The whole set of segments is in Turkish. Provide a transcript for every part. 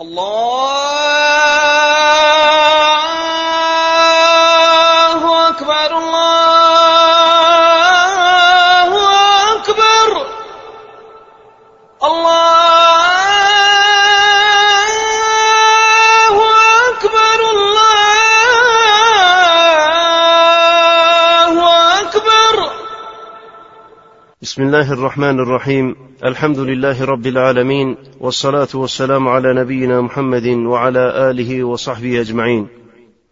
الله بسم الله الرحمن الرحيم الحمد لله رب العالمين والصلاة والسلام على نبينا Muhammed ve ala alihi ve sahbihi ecmaîn.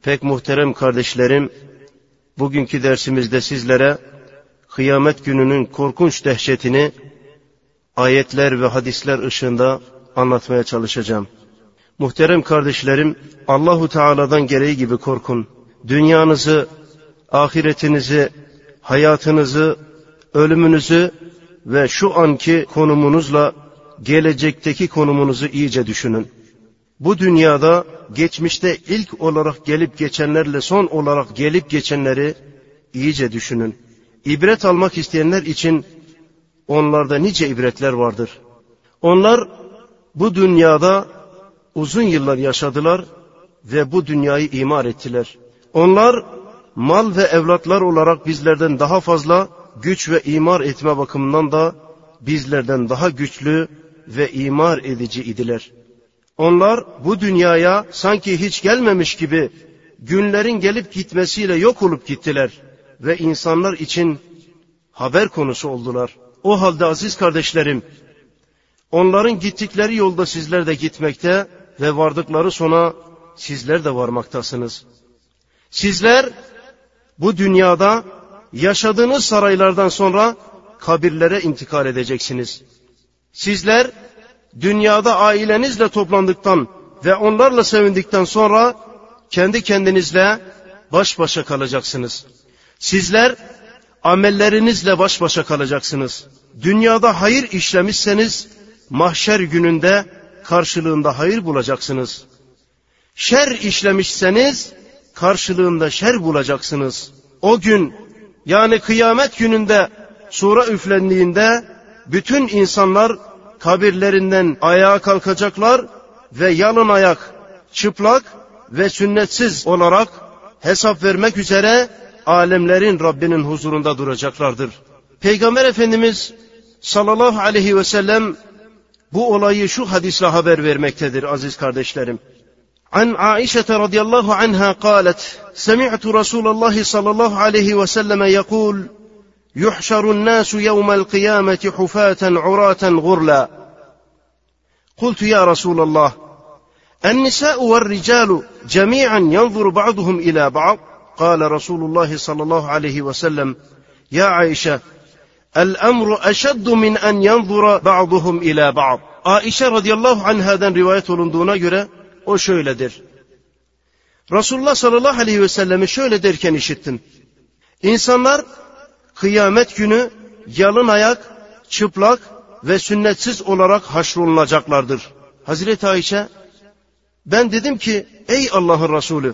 Pek muhterem kardeşlerim, bugünkü dersimizde sizlere kıyamet gününün korkunç dehşetini ayetler ve hadisler ışığında anlatmaya çalışacağım. Muhterem kardeşlerim, Allahu Teala'dan gereği gibi korkun. Dünyanızı, ahiretinizi, hayatınızı, ölümünüzü ve şu anki konumunuzla gelecekteki konumunuzu iyice düşünün. Bu dünyada geçmişte ilk olarak gelip geçenlerle son olarak gelip geçenleri iyice düşünün. İbret almak isteyenler için onlarda nice ibretler vardır. Onlar bu dünyada uzun yıllar yaşadılar ve bu dünyayı imar ettiler. Onlar mal ve evlatlar olarak bizlerden daha fazla güç ve imar etme bakımından da bizlerden daha güçlü ve imar edici idiler. Onlar bu dünyaya sanki hiç gelmemiş gibi günlerin gelip gitmesiyle yok olup gittiler ve insanlar için haber konusu oldular. O halde aziz kardeşlerim, onların gittikleri yolda sizler de gitmekte ve vardıkları sona sizler de varmaktasınız. Sizler bu dünyada yaşadığınız saraylardan sonra kabirlere intikal edeceksiniz. Sizler dünyada ailenizle toplandıktan ve onlarla sevindikten sonra kendi kendinizle baş başa kalacaksınız. Sizler amellerinizle baş başa kalacaksınız. Dünyada hayır işlemişseniz mahşer gününde karşılığında hayır bulacaksınız. Şer işlemişseniz karşılığında şer bulacaksınız. O gün yani kıyamet gününde sura üflendiğinde bütün insanlar kabirlerinden ayağa kalkacaklar ve yalın ayak, çıplak ve sünnetsiz olarak hesap vermek üzere alemlerin Rabbinin huzurunda duracaklardır. Peygamber Efendimiz sallallahu aleyhi ve sellem bu olayı şu hadisle haber vermektedir aziz kardeşlerim. عن عائشة رضي الله عنها قالت سمعت رسول الله صلى الله عليه وسلم يقول يحشر الناس يوم القيامة حفاة عراة غرلا. قلت يا رسول الله النساء والرجال جميعا ينظر بعضهم إلى بعض. قال رسول الله صلى الله عليه وسلم يا عائشة الأمر أشد من أن ينظر بعضهم إلى بعض. عائشة رضي الله عنها rivayet olunduğuna göre o şöyledir. Resulullah sallallahu aleyhi ve sellemi şöyle derken işittim. İnsanlar kıyamet günü yalın ayak, çıplak ve sünnetsiz olarak haşrolunacaklardır. Hazreti Ayşe, ben dedim ki ey Allah'ın Resulü,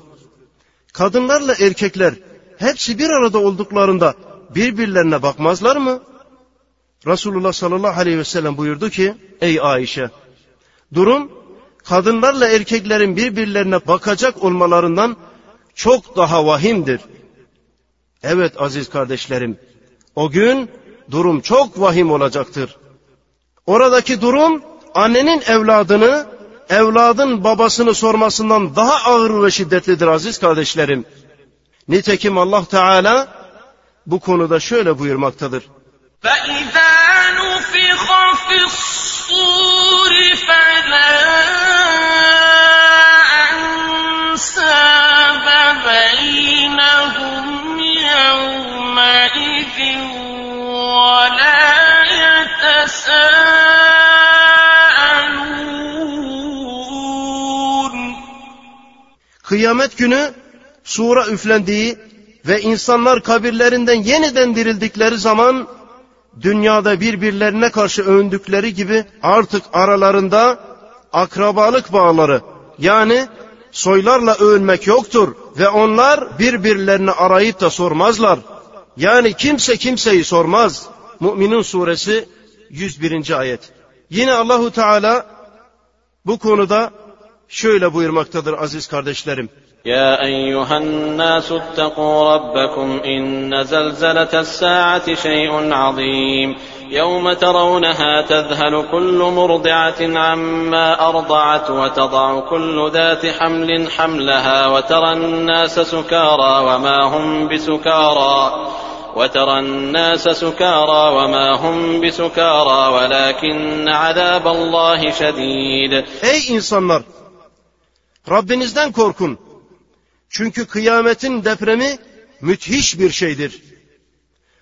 kadınlarla erkekler hepsi bir arada olduklarında birbirlerine bakmazlar mı? Resulullah sallallahu aleyhi ve sellem buyurdu ki, ey Ayşe, durum kadınlarla erkeklerin birbirlerine bakacak olmalarından çok daha vahimdir. Evet aziz kardeşlerim, o gün durum çok vahim olacaktır. Oradaki durum annenin evladını, evladın babasını sormasından daha ağır ve şiddetlidir aziz kardeşlerim. Nitekim Allah Teala bu konuda şöyle buyurmaktadır. فإذا Kıyamet günü sura üflendiği ve insanlar kabirlerinden yeniden dirildikleri zaman dünyada birbirlerine karşı övündükleri gibi artık aralarında akrabalık bağları yani soylarla övünmek yoktur ve onlar birbirlerini arayıp da sormazlar. Yani kimse kimseyi sormaz. Mü'minin suresi 101. ayet. Yine Allahu Teala bu konuda şöyle buyurmaktadır aziz kardeşlerim. يا أيها الناس اتقوا ربكم إن زلزلة الساعة شيء عظيم يوم ترونها تذهل كل مرضعة عما أرضعت وتضع كل ذات حمل حملها وترى الناس سكارى وما هم بسكارى وترى الناس سكارى وما هم بسكارى ولكن عذاب الله شديد Ey insanlar! Rabbinizden korkun. Çünkü kıyametin depremi müthiş bir şeydir.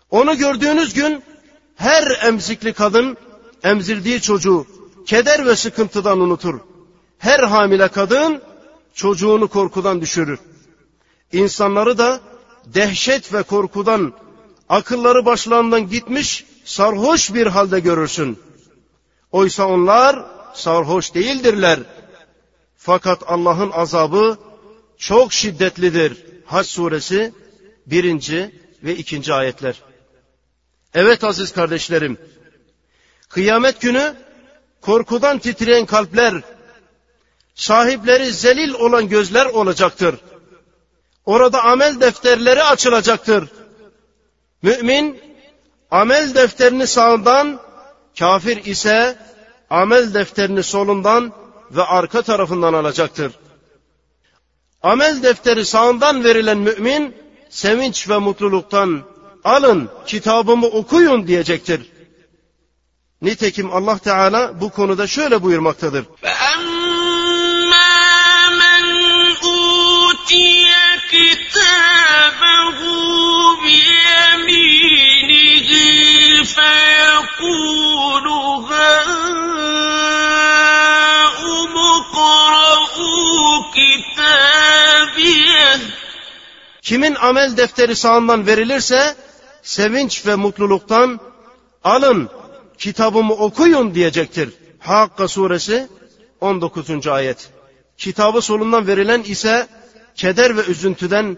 Onu gördüğünüz gün her emzikli kadın emzirdiği çocuğu keder ve sıkıntıdan unutur. Her hamile kadın çocuğunu korkudan düşürür. İnsanları da dehşet ve korkudan akılları başlarından gitmiş sarhoş bir halde görürsün. Oysa onlar sarhoş değildirler. Fakat Allah'ın azabı çok şiddetlidir. Hac suresi birinci ve ikinci ayetler. Evet aziz kardeşlerim, kıyamet günü korkudan titreyen kalpler, sahipleri zelil olan gözler olacaktır. Orada amel defterleri açılacaktır. Mümin amel defterini sağından, kafir ise amel defterini solundan ve arka tarafından alacaktır. Amel defteri sağından verilen mümin sevinç ve mutluluktan alın kitabımı okuyun diyecektir. Nitekim Allah Teala bu konuda şöyle buyurmaktadır. فأما من أوتي كتابه بيمينه فيقول هاؤم اقرءوا كتابيه Kimin amel defteri sağından verilirse sevinç ve mutluluktan alın kitabımı okuyun diyecektir. Hakka suresi 19. ayet. Kitabı solundan verilen ise keder ve üzüntüden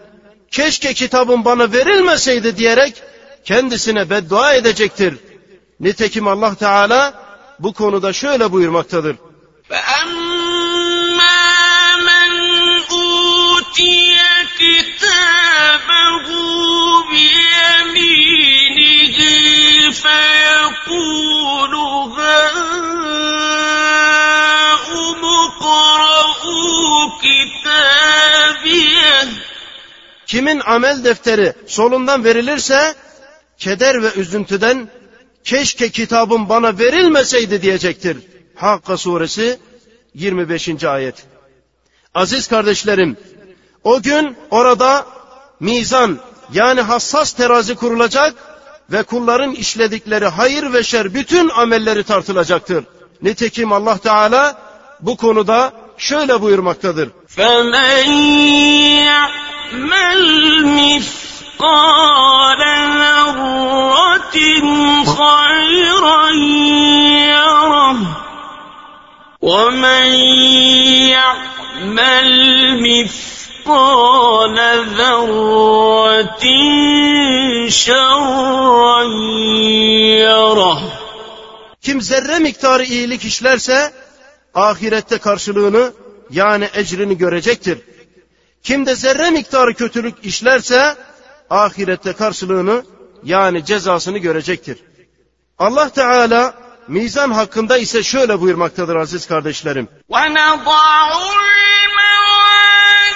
keşke kitabım bana verilmeseydi diyerek kendisine beddua edecektir. Nitekim Allah Teala bu konuda şöyle buyurmaktadır. فأما من أوتي بيمينه فيقول هاؤم اقرءوا كتابيه Kimin amel defteri solundan verilirse keder ve üzüntüden keşke kitabım bana verilmeseydi diyecektir. Hakka suresi 25. ayet. Aziz kardeşlerim, o gün orada mizan yani hassas terazi kurulacak ve kulların işledikleri hayır ve şer bütün amelleri tartılacaktır. Nitekim Allah Teala bu konuda şöyle buyurmaktadır. فمن يعمل مثقال ذرة خيرا يره ومن يعمل مثقال ذرة شرا يره Kim zerre miktarı iyilik işlerse ahirette karşılığını yani ecrini görecektir. Kim de zerre miktarı kötülük işlerse ahirette karşılığını yani cezasını görecektir. Allah Teala mizan hakkında ise şöyle buyurmaktadır aziz kardeşlerim. ونضع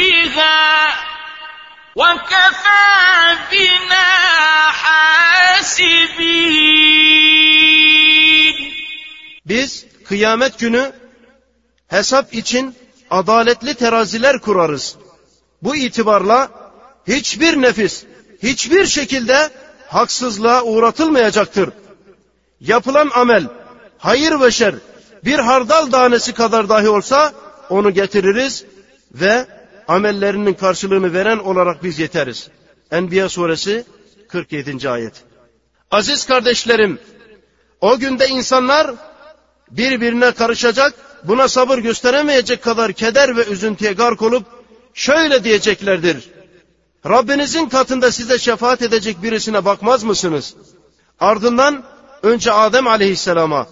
بها وكفى بنا حاسبين Biz kıyamet günü hesap için adaletli teraziler kurarız. Bu itibarla hiçbir nefis, hiçbir şekilde haksızlığa uğratılmayacaktır. Yapılan amel, hayır ve şer bir hardal tanesi kadar dahi olsa onu getiririz ve amellerinin karşılığını veren olarak biz yeteriz. Enbiya suresi 47. ayet. Aziz kardeşlerim, o günde insanlar birbirine karışacak, buna sabır gösteremeyecek kadar keder ve üzüntüye gark olup şöyle diyeceklerdir. Rabbinizin katında size şefaat edecek birisine bakmaz mısınız? Ardından önce Adem aleyhisselama,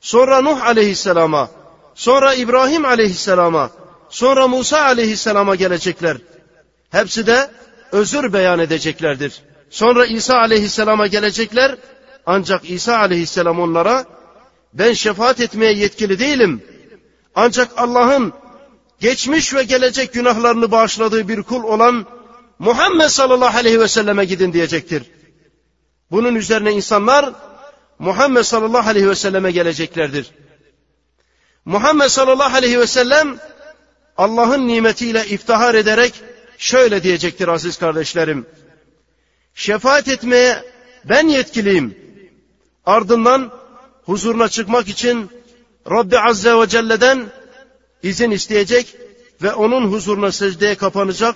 sonra Nuh aleyhisselama, sonra İbrahim aleyhisselama, sonra Musa aleyhisselama gelecekler. Hepsi de özür beyan edeceklerdir. Sonra İsa aleyhisselama gelecekler. Ancak İsa aleyhisselam onlara ben şefaat etmeye yetkili değilim. Ancak Allah'ın geçmiş ve gelecek günahlarını bağışladığı bir kul olan Muhammed sallallahu aleyhi ve selleme gidin diyecektir. Bunun üzerine insanlar Muhammed sallallahu aleyhi ve selleme geleceklerdir. Muhammed sallallahu aleyhi ve sellem Allah'ın nimetiyle iftihar ederek şöyle diyecektir aziz kardeşlerim. Şefaat etmeye ben yetkiliyim. Ardından huzuruna çıkmak için Rabbi Azze ve Celle'den izin isteyecek ve onun huzuruna secdeye kapanacak,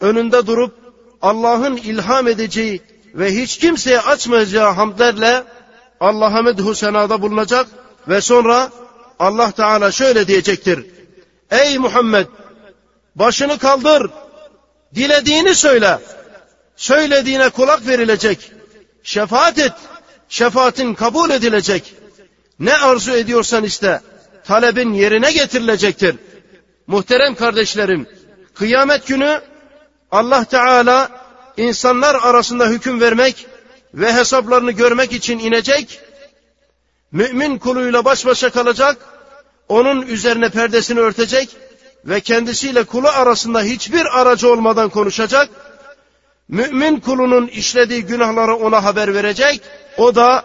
önünde durup Allah'ın ilham edeceği ve hiç kimseye açmayacağı hamdlerle Allah'a medhu senada bulunacak ve sonra Allah Teala şöyle diyecektir. Ey Muhammed başını kaldır, dilediğini söyle, söylediğine kulak verilecek, şefaat et, şefaatin kabul edilecek. Ne arzu ediyorsan iste, talebin yerine getirilecektir. Muhterem kardeşlerim, kıyamet günü Allah Teala insanlar arasında hüküm vermek ve hesaplarını görmek için inecek, mümin kuluyla baş başa kalacak, onun üzerine perdesini örtecek ve kendisiyle kulu arasında hiçbir aracı olmadan konuşacak, mümin kulunun işlediği günahları ona haber verecek, o da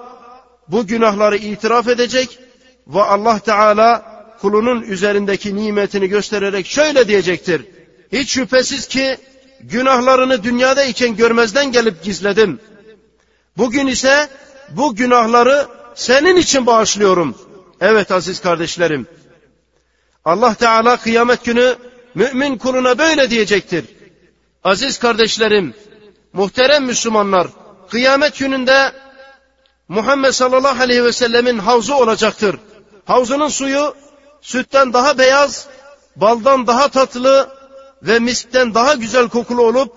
bu günahları itiraf edecek ve Allah Teala kulunun üzerindeki nimetini göstererek şöyle diyecektir. Hiç şüphesiz ki günahlarını dünyadayken görmezden gelip gizledim. Bugün ise bu günahları senin için bağışlıyorum. Evet aziz kardeşlerim. Allah Teala kıyamet günü mümin kuluna böyle diyecektir. Aziz kardeşlerim, muhterem Müslümanlar, kıyamet gününde Muhammed sallallahu aleyhi ve sellemin havzu olacaktır. Havzunun suyu sütten daha beyaz, baldan daha tatlı ve miskten daha güzel kokulu olup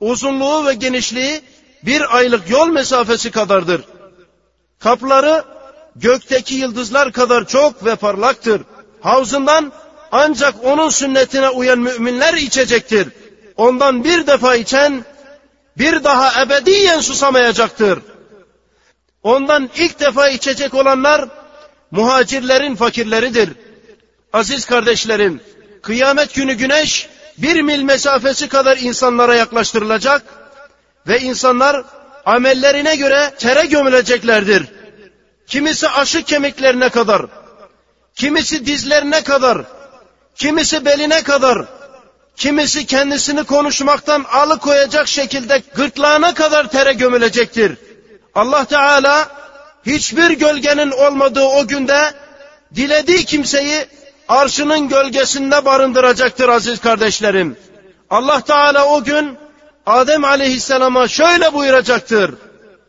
uzunluğu ve genişliği bir aylık yol mesafesi kadardır. Kapları gökteki yıldızlar kadar çok ve parlaktır. Havzından ancak onun sünnetine uyan müminler içecektir. Ondan bir defa içen bir daha ebediyen susamayacaktır. Ondan ilk defa içecek olanlar muhacirlerin fakirleridir. Aziz kardeşlerim, kıyamet günü güneş bir mil mesafesi kadar insanlara yaklaştırılacak ve insanlar amellerine göre tere gömüleceklerdir. Kimisi aşı kemiklerine kadar, kimisi dizlerine kadar, kimisi beline kadar, kimisi kendisini konuşmaktan alıkoyacak şekilde gırtlağına kadar tere gömülecektir. Allah Teala hiçbir gölgenin olmadığı o günde dilediği kimseyi arşının gölgesinde barındıracaktır aziz kardeşlerim. Allah Teala o gün Adem aleyhisselama şöyle buyuracaktır.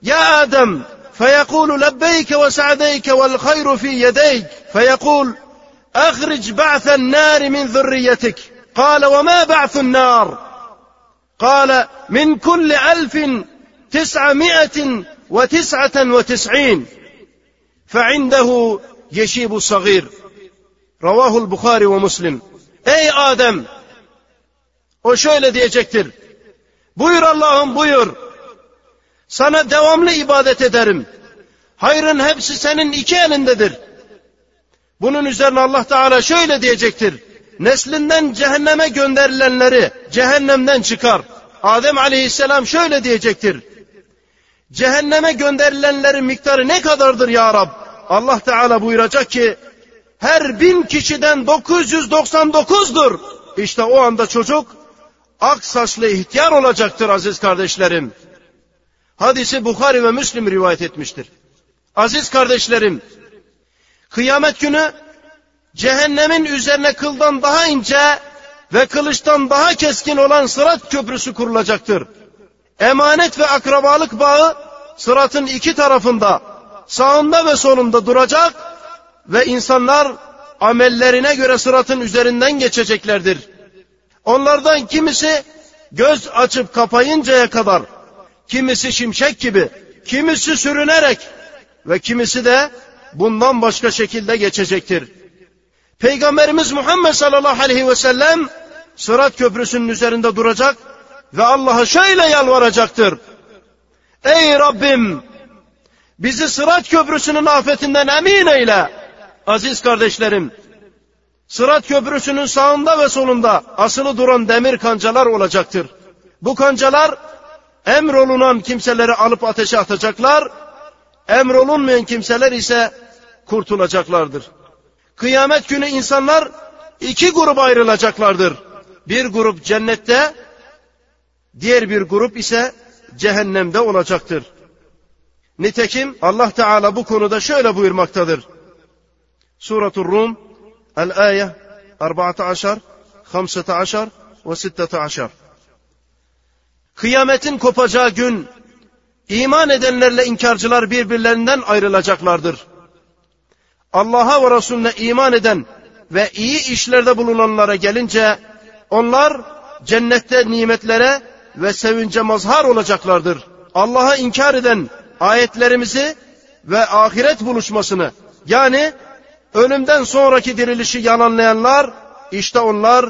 Ya Adem فيقول لبيك وسعديك والخير في يديك فيقول أخرج بعث النار من ذريتك قال وما بعث النار قال من كل ألف تسعمائة وتسعة وتسعين فعنده يشيب الصغير رواه البخاري ومسلم Ey Adem! O şöyle diyecektir. Buyur Allah'ım buyur. Sana devamlı ibadet ederim. Hayrın hepsi senin iki elindedir. Bunun üzerine Allah Teala şöyle diyecektir. Neslinden cehenneme gönderilenleri cehennemden çıkar. Adem aleyhisselam şöyle diyecektir. Cehenneme gönderilenlerin miktarı ne kadardır ya Rab? Allah Teala buyuracak ki her bin kişiden 999'dur. İşte o anda çocuk ak saçlı ihtiyar olacaktır aziz kardeşlerim. Hadisi Bukhari ve Müslim rivayet etmiştir. Aziz kardeşlerim, kıyamet günü cehennemin üzerine kıldan daha ince ve kılıçtan daha keskin olan sırat köprüsü kurulacaktır. Emanet ve akrabalık bağı sıratın iki tarafında, sağında ve solunda duracak ve insanlar amellerine göre sıratın üzerinden geçeceklerdir. Onlardan kimisi göz açıp kapayıncaya kadar, kimisi şimşek gibi, kimisi sürünerek ve kimisi de bundan başka şekilde geçecektir. Peygamberimiz Muhammed sallallahu aleyhi ve sellem Sırat Köprüsü'nün üzerinde duracak ve Allah'a şöyle yalvaracaktır. Ey Rabbim bizi Sırat Köprüsü'nün afetinden emin eyle. Aziz kardeşlerim, Sırat Köprüsü'nün sağında ve solunda asılı duran demir kancalar olacaktır. Bu kancalar emrolunan kimseleri alıp ateşe atacaklar, emrolunmayan kimseler ise kurtulacaklardır. Kıyamet günü insanlar iki gruba ayrılacaklardır. Bir grup cennette, diğer bir grup ise cehennemde olacaktır. Nitekim Allah Teala bu konuda şöyle buyurmaktadır. Suratul Rum El-Ayeh 14, 15 ve 16. Kıyametin kopacağı gün iman edenlerle inkarcılar birbirlerinden ayrılacaklardır. Allah'a ve Resulüne iman eden ve iyi işlerde bulunanlara gelince onlar cennette nimetlere ve sevince mazhar olacaklardır. Allah'a inkar eden ayetlerimizi ve ahiret buluşmasını yani ölümden sonraki dirilişi yalanlayanlar işte onlar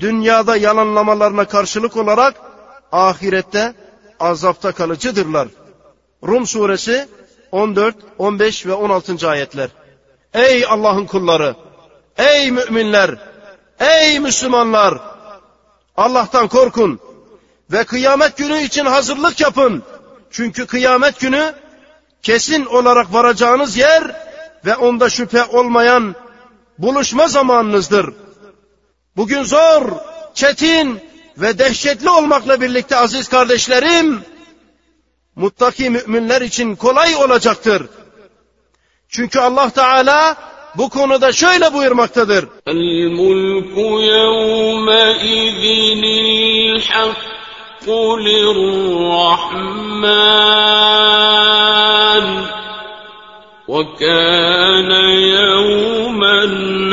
dünyada yalanlamalarına karşılık olarak ahirette azapta kalıcıdırlar. Rum suresi 14, 15 ve 16. ayetler. Ey Allah'ın kulları! Ey müminler! Ey Müslümanlar! Allah'tan korkun ve kıyamet günü için hazırlık yapın. Çünkü kıyamet günü kesin olarak varacağınız yer ve onda şüphe olmayan buluşma zamanınızdır. Bugün zor, çetin ve dehşetli olmakla birlikte aziz kardeşlerim, muttaki müminler için kolay olacaktır. Çünkü Allah Teala bu konuda şöyle buyurmaktadır. El mulku yevme idinil hakku lirrahman وكان يوما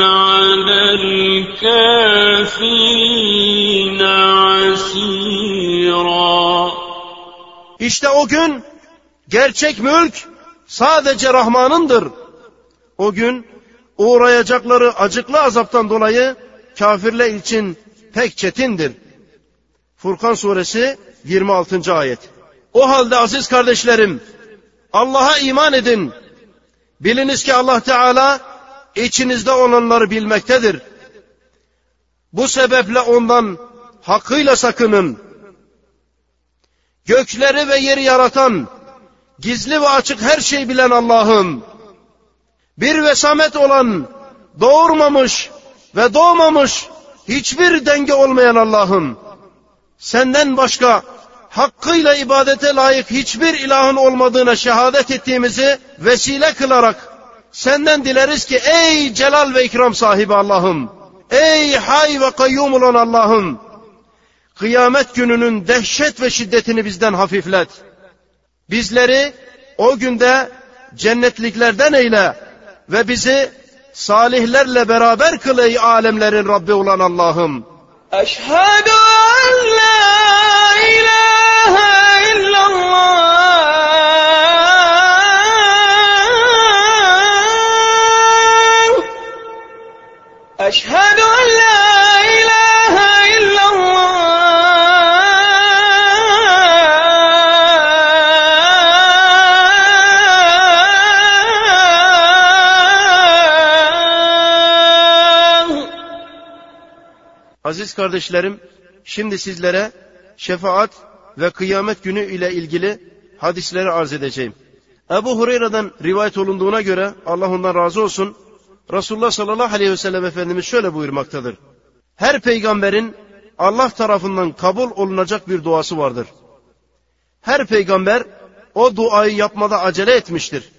على الكافرين عسيرا İşte o gün gerçek mülk sadece Rahman'ındır. O gün uğrayacakları acıklı azaptan dolayı kafirler için pek çetindir. Furkan suresi 26. ayet. O halde aziz kardeşlerim Allah'a iman edin. Biliniz ki Allah Teala içinizde olanları bilmektedir. Bu sebeple ondan hakkıyla sakının. Gökleri ve yeri yaratan, gizli ve açık her şeyi bilen Allah'ım, bir vesamet olan, doğurmamış ve doğmamış hiçbir denge olmayan Allah'ım, senden başka hakkıyla ibadete layık hiçbir ilahın olmadığına şehadet ettiğimizi vesile kılarak senden dileriz ki ey celal ve ikram sahibi Allah'ım, ey hay ve kayyum olan Allah'ım, kıyamet gününün dehşet ve şiddetini bizden hafiflet. Bizleri o günde cennetliklerden eyle ve bizi salihlerle beraber kıl ey alemlerin Rabbi olan Allah'ım. Eşhedü Eşhedü en la ilahe illallah Aziz kardeşlerim, şimdi sizlere şefaat ve kıyamet günü ile ilgili hadisleri arz edeceğim. Ebu Hureyre'den rivayet olunduğuna göre Allah ondan razı olsun. Resulullah sallallahu aleyhi ve sellem Efendimiz şöyle buyurmaktadır. Her peygamberin Allah tarafından kabul olunacak bir duası vardır. Her peygamber o duayı yapmada acele etmiştir.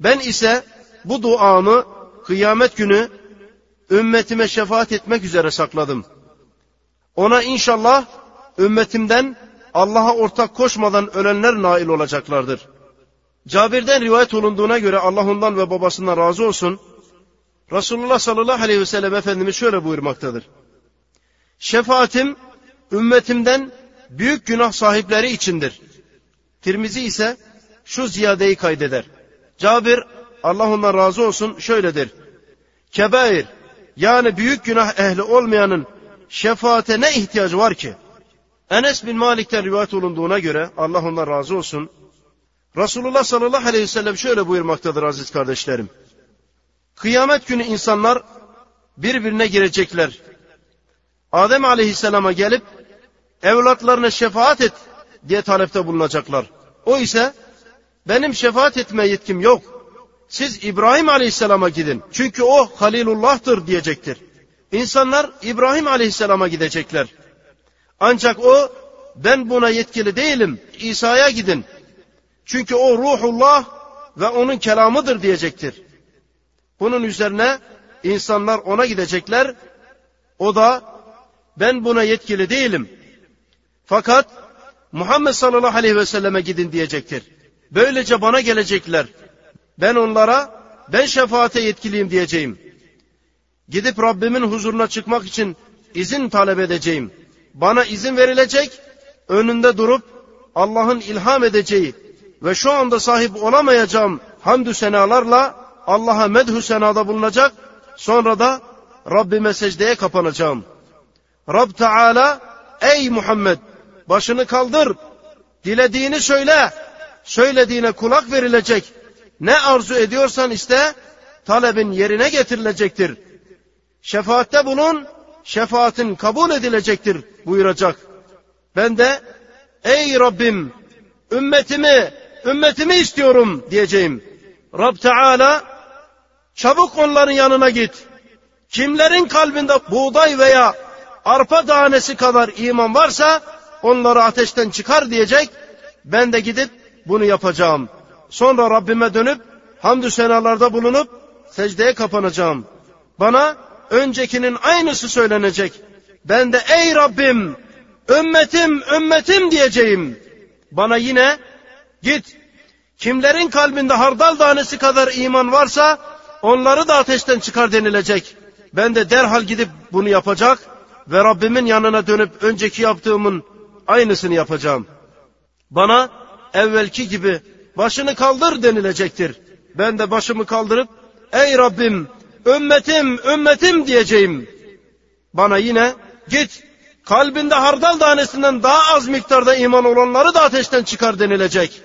Ben ise bu duamı kıyamet günü ümmetime şefaat etmek üzere sakladım. Ona inşallah ümmetimden Allah'a ortak koşmadan ölenler nail olacaklardır. Cabir'den rivayet olunduğuna göre Allah ondan ve babasından razı olsun. Resulullah sallallahu aleyhi ve sellem Efendimiz şöyle buyurmaktadır. Şefaatim ümmetimden büyük günah sahipleri içindir. Tirmizi ise şu ziyadeyi kaydeder. Cabir Allah ondan razı olsun şöyledir. Kebair yani büyük günah ehli olmayanın şefaate ne ihtiyacı var ki? Enes bin Malik'ten rivayet olunduğuna göre Allah ondan razı olsun. Resulullah sallallahu aleyhi ve sellem şöyle buyurmaktadır aziz kardeşlerim. Kıyamet günü insanlar birbirine girecekler. Adem aleyhisselama gelip evlatlarına şefaat et diye talepte bulunacaklar. O ise benim şefaat etme yetkim yok. Siz İbrahim aleyhisselama gidin. Çünkü o Halilullah'tır diyecektir. İnsanlar İbrahim aleyhisselama gidecekler. Ancak o ben buna yetkili değilim. İsa'ya gidin. Çünkü o ruhullah ve onun kelamıdır diyecektir. Bunun üzerine insanlar ona gidecekler. O da ben buna yetkili değilim. Fakat Muhammed sallallahu aleyhi ve selleme gidin diyecektir. Böylece bana gelecekler. Ben onlara ben şefaate yetkiliyim diyeceğim. Gidip Rabbimin huzuruna çıkmak için izin talep edeceğim. Bana izin verilecek, önünde durup Allah'ın ilham edeceği ve şu anda sahip olamayacağım hamdü senalarla Allah'a medhü senada bulunacak, sonra da Rabbime secdeye kapanacağım. Rab Teala, ey Muhammed, başını kaldır, dilediğini söyle, söylediğine kulak verilecek, ne arzu ediyorsan iste, talebin yerine getirilecektir. Şefaatte bulun, şefaatin kabul edilecektir buyuracak. Ben de ey Rabbim ümmetimi, ümmetimi istiyorum diyeceğim. Rab Teala çabuk onların yanına git. Kimlerin kalbinde buğday veya arpa tanesi kadar iman varsa onları ateşten çıkar diyecek. Ben de gidip bunu yapacağım. Sonra Rabbime dönüp hamdü senalarda bulunup secdeye kapanacağım. Bana öncekinin aynısı söylenecek. Ben de ey Rabbim ümmetim ümmetim diyeceğim. Bana yine git kimlerin kalbinde hardal tanesi kadar iman varsa onları da ateşten çıkar denilecek. Ben de derhal gidip bunu yapacak ve Rabbimin yanına dönüp önceki yaptığımın aynısını yapacağım. Bana evvelki gibi başını kaldır denilecektir. Ben de başımı kaldırıp ey Rabbim ümmetim ümmetim diyeceğim. Bana yine git kalbinde hardal tanesinden daha az miktarda iman olanları da ateşten çıkar denilecek.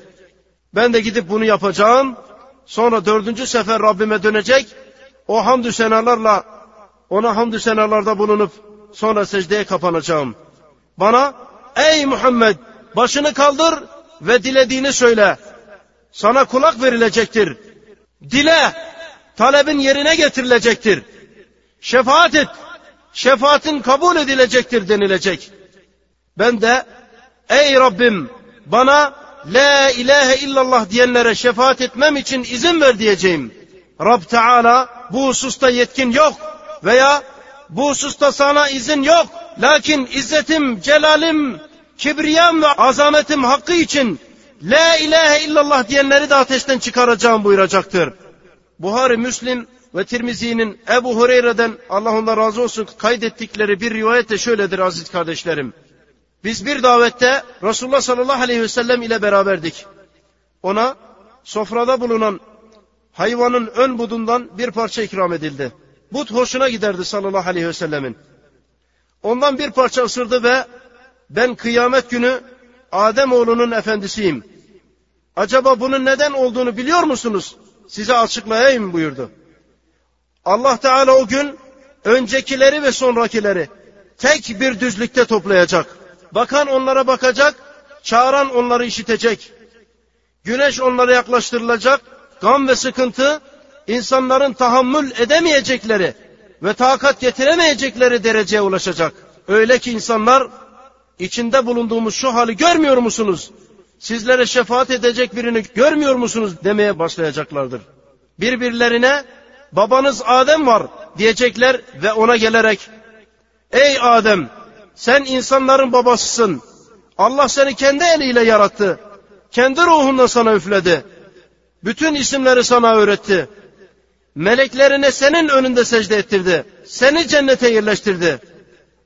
Ben de gidip bunu yapacağım. Sonra dördüncü sefer Rabbime dönecek. O hamdü senalarla ona hamdü senalarda bulunup sonra secdeye kapanacağım. Bana ey Muhammed başını kaldır ve dilediğini söyle. Sana kulak verilecektir. Dile, talebin yerine getirilecektir. Şefaat et, şefaatin kabul edilecektir denilecek. Ben de ey Rabbim bana la ilahe illallah diyenlere şefaat etmem için izin ver diyeceğim. Rab Teala bu hususta yetkin yok veya bu hususta sana izin yok. Lakin izzetim, celalim, kibriyam ve azametim hakkı için La ilahe illallah diyenleri de ateşten çıkaracağım buyuracaktır. Buhari, Müslim ve Tirmizi'nin Ebu Hureyre'den Allah ondan razı olsun kaydettikleri bir rivayet de şöyledir aziz kardeşlerim. Biz bir davette Resulullah sallallahu aleyhi ve sellem ile beraberdik. Ona sofrada bulunan hayvanın ön budundan bir parça ikram edildi. But hoşuna giderdi sallallahu aleyhi ve sellemin. Ondan bir parça ısırdı ve ben kıyamet günü Adem oğlunun efendisiyim. Acaba bunun neden olduğunu biliyor musunuz? Size açıklayayım buyurdu. Allah Teala o gün öncekileri ve sonrakileri tek bir düzlükte toplayacak. Bakan onlara bakacak, çağıran onları işitecek. Güneş onlara yaklaştırılacak, gam ve sıkıntı insanların tahammül edemeyecekleri ve takat getiremeyecekleri dereceye ulaşacak. Öyle ki insanlar içinde bulunduğumuz şu hali görmüyor musunuz? Sizlere şefaat edecek birini görmüyor musunuz demeye başlayacaklardır. Birbirlerine babanız Adem var diyecekler ve ona gelerek ey Adem Sen insanların babasısın. Allah seni kendi eliyle yarattı. Kendi ruhundan sana üfledi. Bütün isimleri sana öğretti. Meleklerine senin önünde secde ettirdi. Seni cennete yerleştirdi.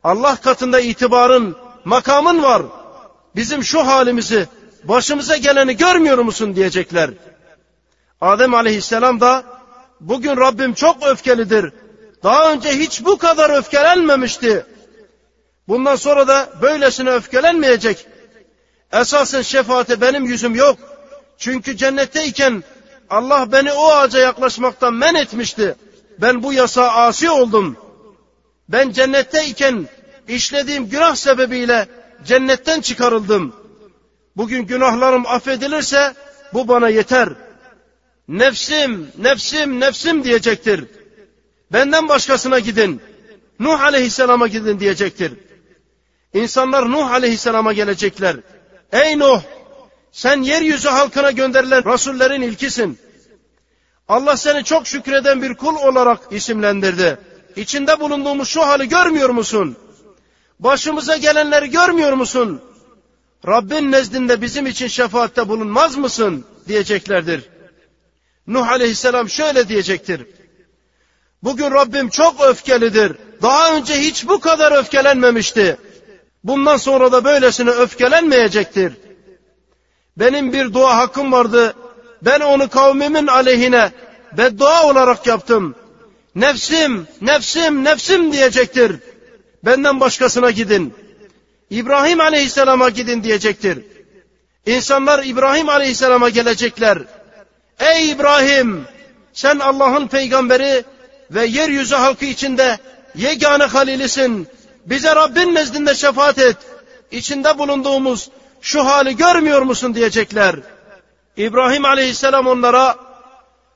Allah katında itibarın, makamın var. Bizim şu halimizi, başımıza geleni görmüyor musun diyecekler. Adem aleyhisselam da bugün Rabbim çok öfkelidir. Daha önce hiç bu kadar öfkelenmemişti. Bundan sonra da böylesine öfkelenmeyecek. Esasen şefaate benim yüzüm yok. Çünkü cennetteyken Allah beni o ağaca yaklaşmaktan men etmişti. Ben bu yasa asi oldum. Ben cennetteyken işlediğim günah sebebiyle cennetten çıkarıldım. Bugün günahlarım affedilirse bu bana yeter. Nefsim, nefsim, nefsim diyecektir. Benden başkasına gidin. Nuh aleyhisselama gidin diyecektir. İnsanlar Nuh aleyhisselama gelecekler. Ey Nuh! Sen yeryüzü halkına gönderilen rasullerin ilkisin. Allah seni çok şükreden bir kul olarak isimlendirdi. İçinde bulunduğumuz şu hali görmüyor musun? Başımıza gelenleri görmüyor musun? Rabbin nezdinde bizim için şefaatte bulunmaz mısın? diyeceklerdir. Nuh aleyhisselam şöyle diyecektir. Bugün Rabbim çok öfkelidir. Daha önce hiç bu kadar öfkelenmemişti. Bundan sonra da böylesine öfkelenmeyecektir. Benim bir dua hakkım vardı. Ben onu kavmimin aleyhine beddua olarak yaptım. Nefsim, nefsim, nefsim diyecektir. Benden başkasına gidin. İbrahim aleyhisselama gidin diyecektir. İnsanlar İbrahim aleyhisselama gelecekler. Ey İbrahim! Sen Allah'ın peygamberi ve yeryüzü halkı içinde yegane halilisin. Bize Rabbin nezdinde şefaat et. İçinde bulunduğumuz şu hali görmüyor musun diyecekler. İbrahim aleyhisselam onlara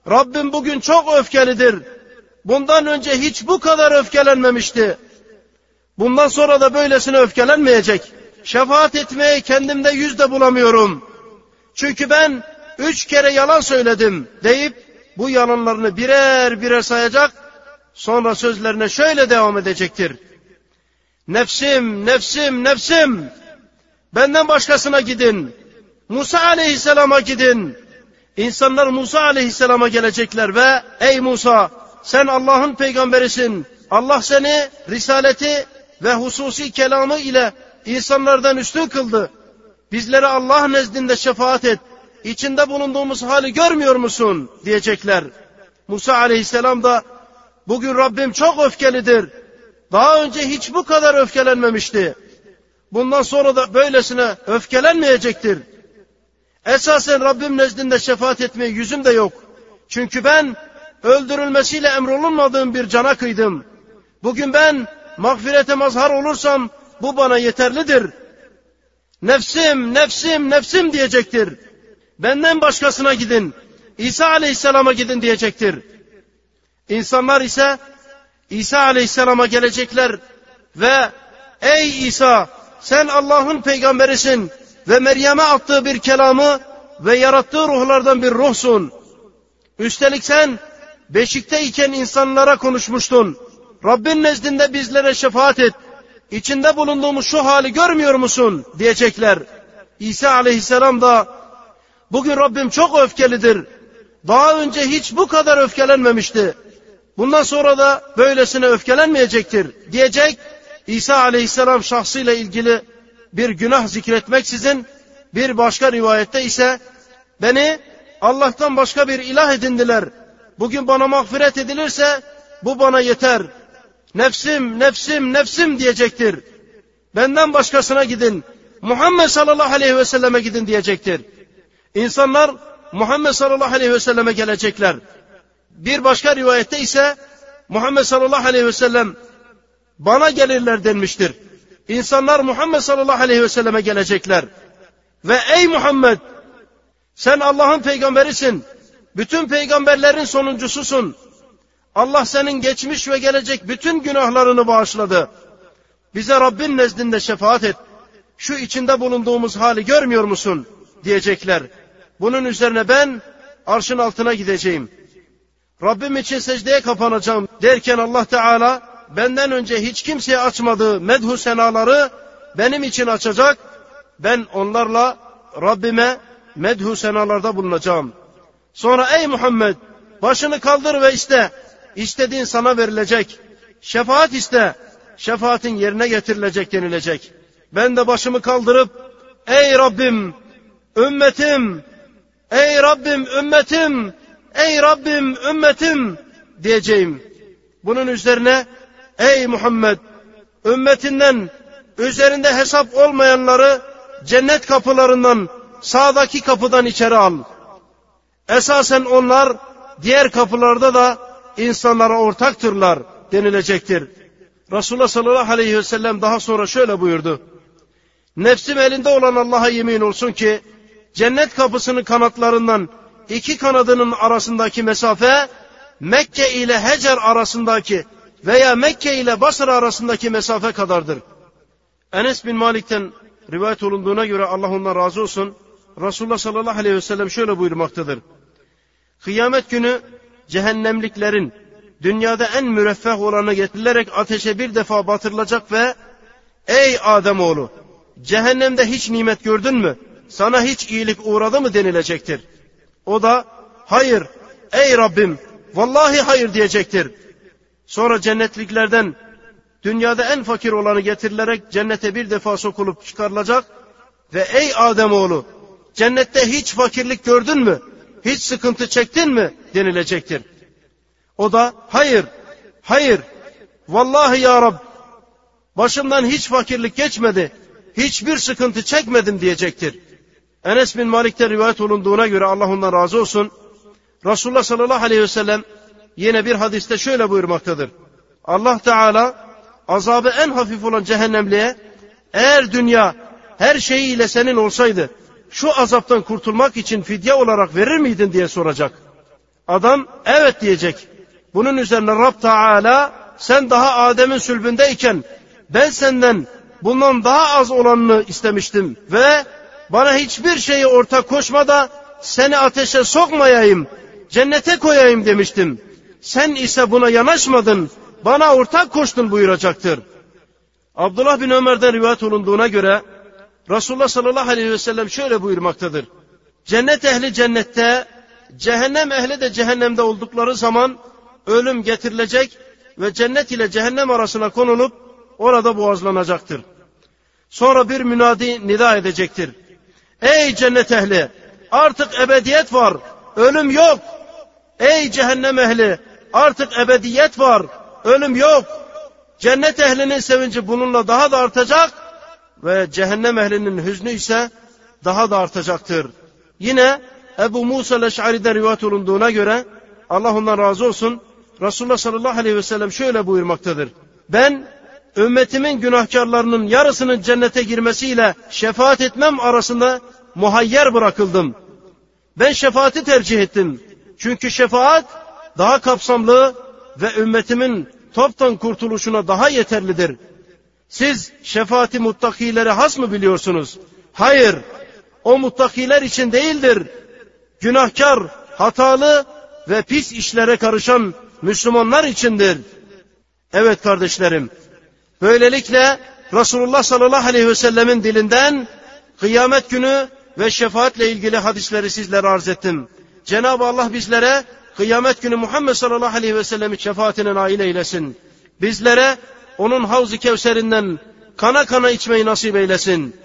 Rabbim bugün çok öfkelidir. Bundan önce hiç bu kadar öfkelenmemişti. Bundan sonra da böylesine öfkelenmeyecek. Şefaat etmeye kendimde yüzde bulamıyorum. Çünkü ben üç kere yalan söyledim deyip bu yalanlarını birer birer sayacak. Sonra sözlerine şöyle devam edecektir. Nefsim, nefsim, nefsim. Benden başkasına gidin. Musa aleyhisselama gidin. İnsanlar Musa aleyhisselama gelecekler ve ey Musa sen Allah'ın peygamberisin. Allah seni risaleti ve hususi kelamı ile insanlardan üstün kıldı. Bizlere Allah nezdinde şefaat et. İçinde bulunduğumuz hali görmüyor musun? diyecekler. Musa aleyhisselam da bugün Rabbim çok öfkelidir. Daha önce hiç bu kadar öfkelenmemişti. Bundan sonra da böylesine öfkelenmeyecektir. Esasen Rabbim nezdinde şefaat etmeye yüzüm de yok. Çünkü ben öldürülmesiyle emrolunmadığım bir cana kıydım. Bugün ben mağfirete mazhar olursam bu bana yeterlidir. Nefsim, nefsim, nefsim diyecektir. Benden başkasına gidin. İsa aleyhisselama gidin diyecektir. İnsanlar ise İsa aleyhisselama gelecekler ve ey İsa sen Allah'ın peygamberisin ve Meryem'e attığı bir kelamı ve yarattığı ruhlardan bir ruhsun. Üstelik sen beşikteyken insanlara konuşmuştun. Rabbin nezdinde bizlere şefaat et. İçinde bulunduğumuz şu hali görmüyor musun? diyecekler. İsa aleyhisselam da bugün Rabbim çok öfkelidir. Daha önce hiç bu kadar öfkelenmemişti. Bundan sonra da böylesine öfkelenmeyecektir diyecek. İsa aleyhisselam şahsıyla ilgili bir günah zikretmeksizin bir başka rivayette ise beni Allah'tan başka bir ilah edindiler. Bugün bana mağfiret edilirse bu bana yeter. Nefsim, nefsim, nefsim diyecektir. Benden başkasına gidin. Muhammed sallallahu aleyhi ve selleme gidin diyecektir. İnsanlar Muhammed sallallahu aleyhi ve selleme gelecekler. Bir başka rivayette ise Muhammed sallallahu aleyhi ve sellem bana gelirler denmiştir. İnsanlar Muhammed sallallahu aleyhi ve selleme gelecekler. Ve ey Muhammed sen Allah'ın peygamberisin. Bütün peygamberlerin sonuncususun. Allah senin geçmiş ve gelecek bütün günahlarını bağışladı. Bize Rabbin nezdinde şefaat et. Şu içinde bulunduğumuz hali görmüyor musun? diyecekler. Bunun üzerine ben arşın altına gideceğim. Rabbim için secdeye kapanacağım derken Allah Teala benden önce hiç kimseye açmadığı medhu senaları benim için açacak. Ben onlarla Rabbime medhu senalarda bulunacağım. Sonra ey Muhammed başını kaldır ve iste. İstediğin sana verilecek. Şefaat iste. Şefaatin yerine getirilecek denilecek. Ben de başımı kaldırıp ey Rabbim ümmetim ey Rabbim ümmetim ey Rabbim ümmetim diyeceğim. Bunun üzerine ey Muhammed ümmetinden üzerinde hesap olmayanları cennet kapılarından sağdaki kapıdan içeri al. Esasen onlar diğer kapılarda da insanlara ortaktırlar denilecektir. Resulullah sallallahu aleyhi ve sellem daha sonra şöyle buyurdu. Nefsim elinde olan Allah'a yemin olsun ki cennet kapısının kanatlarından iki kanadının arasındaki mesafe Mekke ile Hecer arasındaki veya Mekke ile Basra arasındaki mesafe kadardır. Enes bin Malik'ten rivayet olunduğuna göre Allah ondan razı olsun. Resulullah sallallahu aleyhi ve sellem şöyle buyurmaktadır. Kıyamet günü cehennemliklerin dünyada en müreffeh olanı getirilerek ateşe bir defa batırılacak ve ey Ademoğlu cehennemde hiç nimet gördün mü? Sana hiç iyilik uğradı mı denilecektir. O da hayır ey Rabbim vallahi hayır diyecektir. Sonra cennetliklerden dünyada en fakir olanı getirilerek cennete bir defa sokulup çıkarılacak ve ey Ademoğlu cennette hiç fakirlik gördün mü? Hiç sıkıntı çektin mi? denilecektir. O da hayır, hayır, vallahi ya Rab başımdan hiç fakirlik geçmedi, hiçbir sıkıntı çekmedim diyecektir. Enes bin Malik'te rivayet olunduğuna göre Allah ondan razı olsun. Resulullah sallallahu aleyhi ve sellem yine bir hadiste şöyle buyurmaktadır. Allah Teala azabı en hafif olan cehennemliğe eğer dünya her şeyiyle senin olsaydı şu azaptan kurtulmak için fidye olarak verir miydin diye soracak. Adam evet diyecek. Bunun üzerine Rab Teala sen daha Adem'in sülbündeyken ben senden bundan daha az olanını istemiştim ve bana hiçbir şeyi ortak koşma da seni ateşe sokmayayım, cennete koyayım demiştim. Sen ise buna yanaşmadın, bana ortak koştun buyuracaktır. Abdullah bin Ömer'den rivayet olunduğuna göre Resulullah sallallahu aleyhi ve sellem şöyle buyurmaktadır. Cennet ehli cennette, cehennem ehli de cehennemde oldukları zaman ölüm getirilecek ve cennet ile cehennem arasına konulup orada boğazlanacaktır. Sonra bir münadi nida edecektir. Ey cennet ehli artık ebediyet var ölüm yok. Ey cehennem ehli artık ebediyet var ölüm yok. Cennet ehlinin sevinci bununla daha da artacak ve cehennem ehlinin hüznü ise daha da artacaktır. Yine Ebu Musa Leş'ari'den rivayet olunduğuna göre Allah ondan razı olsun Resulullah sallallahu aleyhi ve sellem şöyle buyurmaktadır. Ben ümmetimin günahkarlarının yarısının cennete girmesiyle şefaat etmem arasında muhayyer bırakıldım. Ben şefaati tercih ettim. Çünkü şefaat daha kapsamlı ve ümmetimin toptan kurtuluşuna daha yeterlidir. Siz şefaati muttakilere has mı biliyorsunuz? Hayır, o muttakiler için değildir. Günahkar, hatalı ve pis işlere karışan Müslümanlar içindir. Evet kardeşlerim, böylelikle Resulullah sallallahu aleyhi ve sellemin dilinden kıyamet günü ve şefaatle ilgili hadisleri sizlere arz ettim. Cenab-ı Allah bizlere kıyamet günü Muhammed sallallahu aleyhi ve sellemin şefaatine nail eylesin. Bizlere onun havz-ı kevserinden kana kana içmeyi nasip eylesin.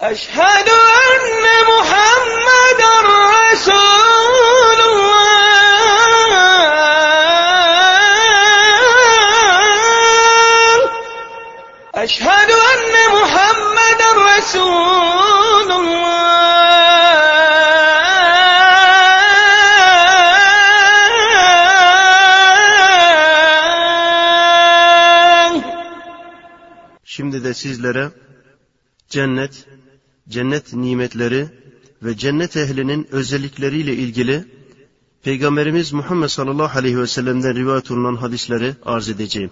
Eşhedü enne Muhammeden Resulullah. Eşhedü enne Muhammeden Resulullah. Şimdi de sizlere cennet, cennet nimetleri ve cennet ehlinin özellikleriyle ilgili Peygamberimiz Muhammed sallallahu aleyhi ve sellem'den rivayet olunan hadisleri arz edeceğim.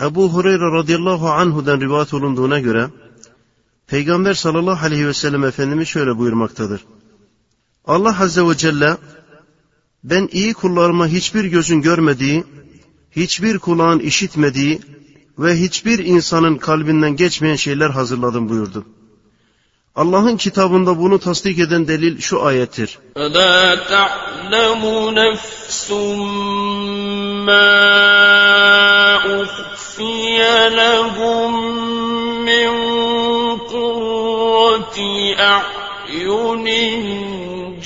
Ebu Hureyre radıyallahu anhu'dan rivayet olunduğuna göre Peygamber sallallahu aleyhi ve sellem Efendimiz şöyle buyurmaktadır. Allah azze ve celle ben iyi kullarıma hiçbir gözün görmediği, hiçbir kulağın işitmediği ve hiçbir insanın kalbinden geçmeyen şeyler hazırladım buyurdu. Allah'ın kitabında bunu tasdik eden delil şu ayettir. فلا تعلم نفس ما أخفي لهم من قرة أعين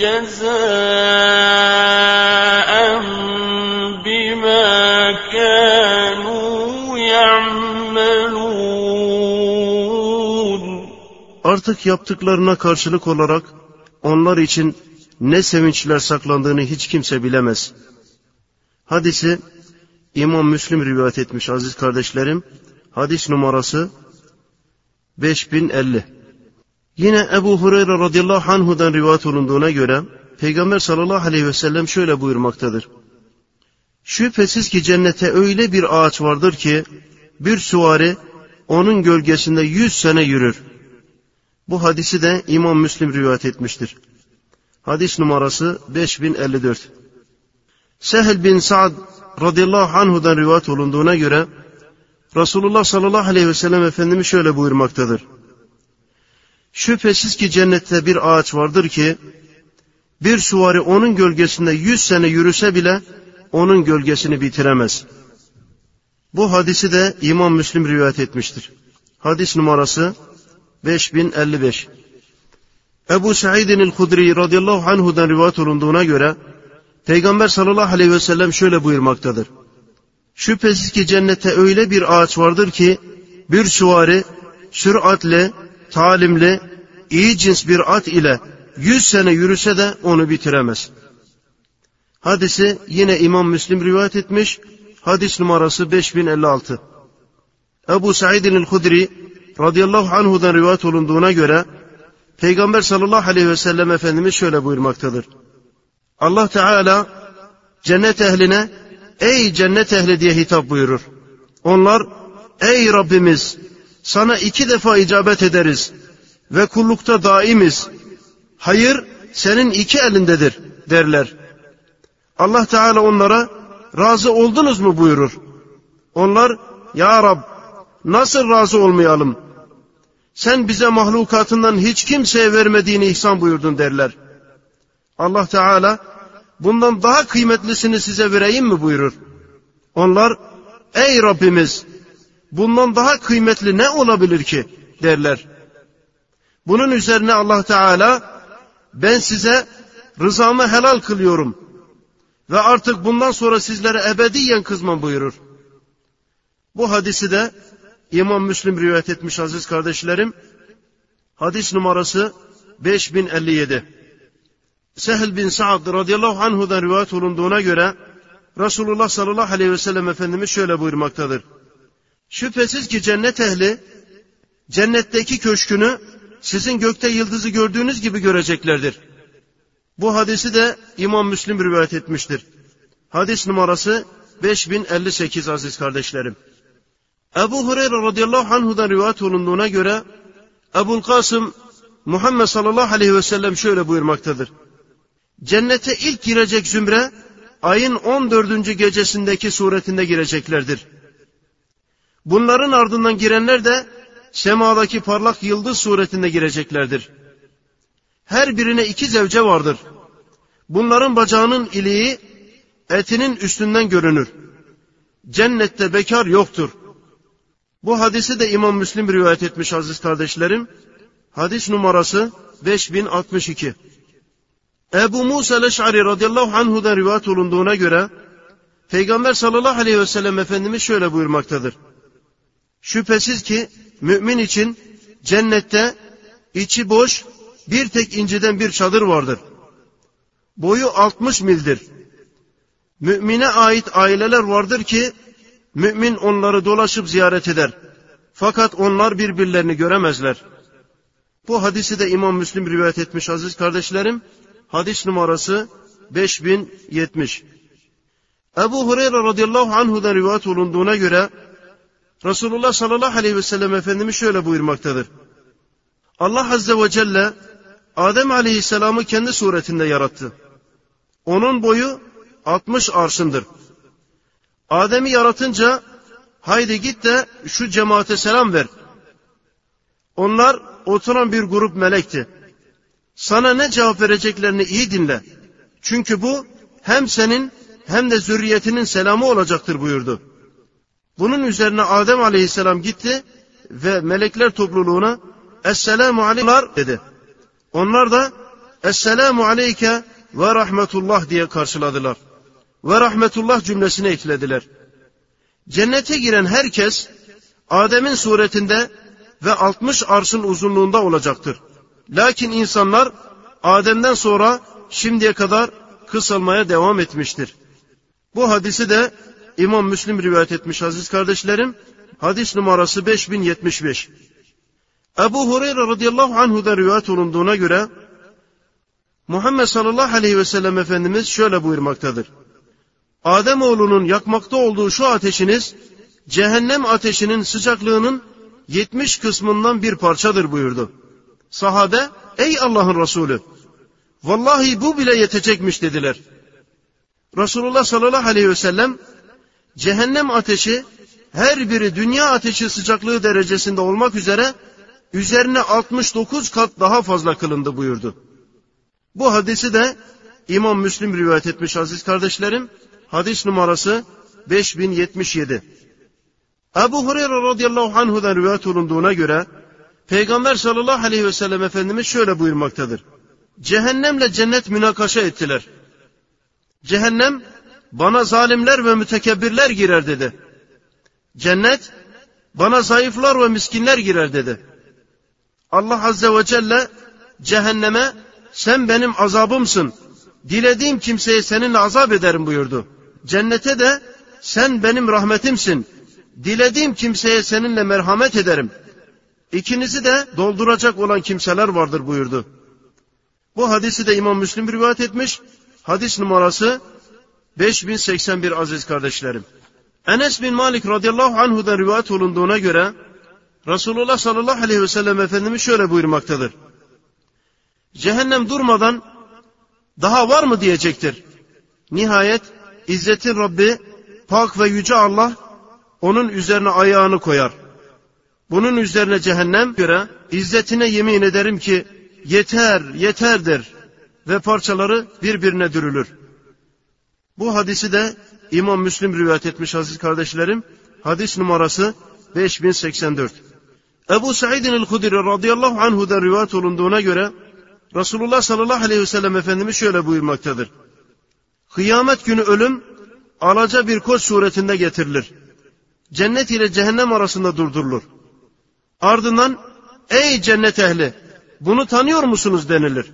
جزاء Artık yaptıklarına karşılık olarak onlar için ne sevinçler saklandığını hiç kimse bilemez. Hadisi İmam Müslim rivayet etmiş aziz kardeşlerim. Hadis numarası 5050. Yine Ebu Hureyre radıyallahu anhu'dan rivayet olunduğuna göre Peygamber sallallahu aleyhi ve sellem şöyle buyurmaktadır. Şüphesiz ki cennete öyle bir ağaç vardır ki bir süvari onun gölgesinde yüz sene yürür. Bu hadisi de İmam Müslim rivayet etmiştir. Hadis numarası 5054. Sehl bin Sa'd radıyallahu anhu'dan rivayet olunduğuna göre Resulullah sallallahu aleyhi ve sellem Efendimiz şöyle buyurmaktadır. Şüphesiz ki cennette bir ağaç vardır ki bir suvari onun gölgesinde yüz sene yürüse bile onun gölgesini bitiremez. Bu hadisi de İmam Müslim rivayet etmiştir. Hadis numarası 5055. Ebu Sa'idin el-Hudri radıyallahu anhu'dan rivayet olunduğuna göre Peygamber sallallahu aleyhi ve sellem şöyle buyurmaktadır. Şüphesiz ki cennette öyle bir ağaç vardır ki bir süvari süratle, talimli, iyi cins bir at ile yüz sene yürüse de onu bitiremez. Hadisi yine İmam Müslim rivayet etmiş. Hadis numarası 5056. Ebu Sa'idin el-Hudri radıyallahu anhu'dan rivayet olunduğuna göre Peygamber sallallahu aleyhi ve sellem Efendimiz şöyle buyurmaktadır. Allah Teala cennet ehline ey cennet ehli diye hitap buyurur. Onlar ey Rabbimiz sana iki defa icabet ederiz ve kullukta daimiz. Hayır senin iki elindedir derler. Allah Teala onlara razı oldunuz mu buyurur. Onlar ya Rab nasıl razı olmayalım? Sen bize mahlukatından hiç kimseye vermediğini ihsan buyurdun derler. Allah Teala bundan daha kıymetlisini size vereyim mi buyurur. Onlar ey Rabbimiz bundan daha kıymetli ne olabilir ki derler. Bunun üzerine Allah Teala ben size rızamı helal kılıyorum ve artık bundan sonra sizlere ebediyen kızmam buyurur. Bu hadisi de İmam Müslim rivayet etmiş aziz kardeşlerim. Hadis numarası 5057. Sehl bin Sa'd radıyallahu anhu'dan rivayet olunduğuna göre Resulullah sallallahu aleyhi ve sellem Efendimiz şöyle buyurmaktadır. Şüphesiz ki cennet ehli cennetteki köşkünü sizin gökte yıldızı gördüğünüz gibi göreceklerdir. Bu hadisi de İmam Müslim rivayet etmiştir. Hadis numarası 5058 aziz kardeşlerim. Ebu Hureyre radıyallahu anhu'dan rivayet olunduğuna göre Ebul Kasım Muhammed sallallahu aleyhi ve sellem şöyle buyurmaktadır. Cennete ilk girecek zümre ayın 14. gecesindeki suretinde gireceklerdir. Bunların ardından girenler de semadaki parlak yıldız suretinde gireceklerdir. Her birine iki zevce vardır. Bunların bacağının iliği etinin üstünden görünür. Cennette bekar yoktur. Bu hadisi de İmam Müslim rivayet etmiş aziz kardeşlerim. Hadis numarası 5062. Ebu Musa Leş'ari radıyallahu anhu'dan rivayet olunduğuna göre Peygamber sallallahu aleyhi ve sellem Efendimiz şöyle buyurmaktadır. Şüphesiz ki mümin için cennette içi boş bir tek inciden bir çadır vardır. Boyu 60 mildir. Mümine ait aileler vardır ki mümin onları dolaşıp ziyaret eder. Fakat onlar birbirlerini göremezler. Bu hadisi de İmam Müslim rivayet etmiş aziz kardeşlerim. Hadis numarası 5070. Ebu Hureyre radıyallahu anhu'dan rivayet olunduğuna göre Resulullah sallallahu aleyhi ve sellem Efendimiz şöyle buyurmaktadır. Allah azze ve celle Adem aleyhisselamı kendi suretinde yarattı. Onun boyu 60 arşındır. Adem'i yaratınca haydi git de şu cemaate selam ver. Onlar oturan bir grup melekti. Sana ne cevap vereceklerini iyi dinle. Çünkü bu hem senin hem de zürriyetinin selamı olacaktır buyurdu. Bunun üzerine Adem aleyhisselam gitti ve melekler topluluğuna Esselamu aleykum dedi. Onlar da Esselamu aleyke ve rahmetullah diye karşıladılar. Ve rahmetullah cümlesini eklediler. Cennete giren herkes Adem'in suretinde ve 60 arşın uzunluğunda olacaktır. Lakin insanlar Adem'den sonra şimdiye kadar kısalmaya devam etmiştir. Bu hadisi de İmam Müslim rivayet etmiş aziz kardeşlerim. Hadis numarası 5075. Ebu Hureyre radıyallahu anhu'da rivayet olunduğuna göre Muhammed sallallahu aleyhi ve sellem Efendimiz şöyle buyurmaktadır. Adem oğlunun yakmakta olduğu şu ateşiniz cehennem ateşinin sıcaklığının 70 kısmından bir parçadır buyurdu. Sahabe ey Allah'ın Resulü vallahi bu bile yetecekmiş dediler. Resulullah sallallahu aleyhi ve sellem cehennem ateşi her biri dünya ateşi sıcaklığı derecesinde olmak üzere üzerine 69 kat daha fazla kılındı buyurdu. Bu hadisi de İmam Müslim rivayet etmiş aziz kardeşlerim. Hadis numarası 5077. Ebu Hureyre radıyallahu anhu'dan rivayet olunduğuna göre Peygamber sallallahu aleyhi ve sellem Efendimiz şöyle buyurmaktadır. Cehennemle cennet münakaşa ettiler. Cehennem bana zalimler ve mütekebbirler girer dedi. Cennet bana zayıflar ve miskinler girer dedi. Allah azze ve celle cehenneme sen benim azabımsın. Dilediğim kimseye seninle azap ederim buyurdu. Cennete de sen benim rahmetimsin. Dilediğim kimseye seninle merhamet ederim. İkinizi de dolduracak olan kimseler vardır buyurdu. Bu hadisi de İmam Müslim rivayet etmiş. Hadis numarası 5081 aziz kardeşlerim. Enes bin Malik radıyallahu anhu'dan rivayet olunduğuna göre Resulullah sallallahu aleyhi ve sellem Efendimiz şöyle buyurmaktadır. Cehennem durmadan daha var mı diyecektir. Nihayet İzzetin Rabbi pak ve yüce Allah onun üzerine ayağını koyar. Bunun üzerine cehennem göre izzetine yemin ederim ki yeter yeter der ve parçaları birbirine dürülür. Bu hadisi de İmam Müslim rivayet etmiş aziz kardeşlerim. Hadis numarası 5084. Ebu Sa'idin el-Hudri radıyallahu anhu'da rivayet olunduğuna göre Resulullah sallallahu aleyhi ve sellem Efendimiz şöyle buyurmaktadır. Kıyamet günü ölüm alaca bir koç suretinde getirilir. Cennet ile cehennem arasında durdurulur. Ardından ey cennet ehli bunu tanıyor musunuz denilir.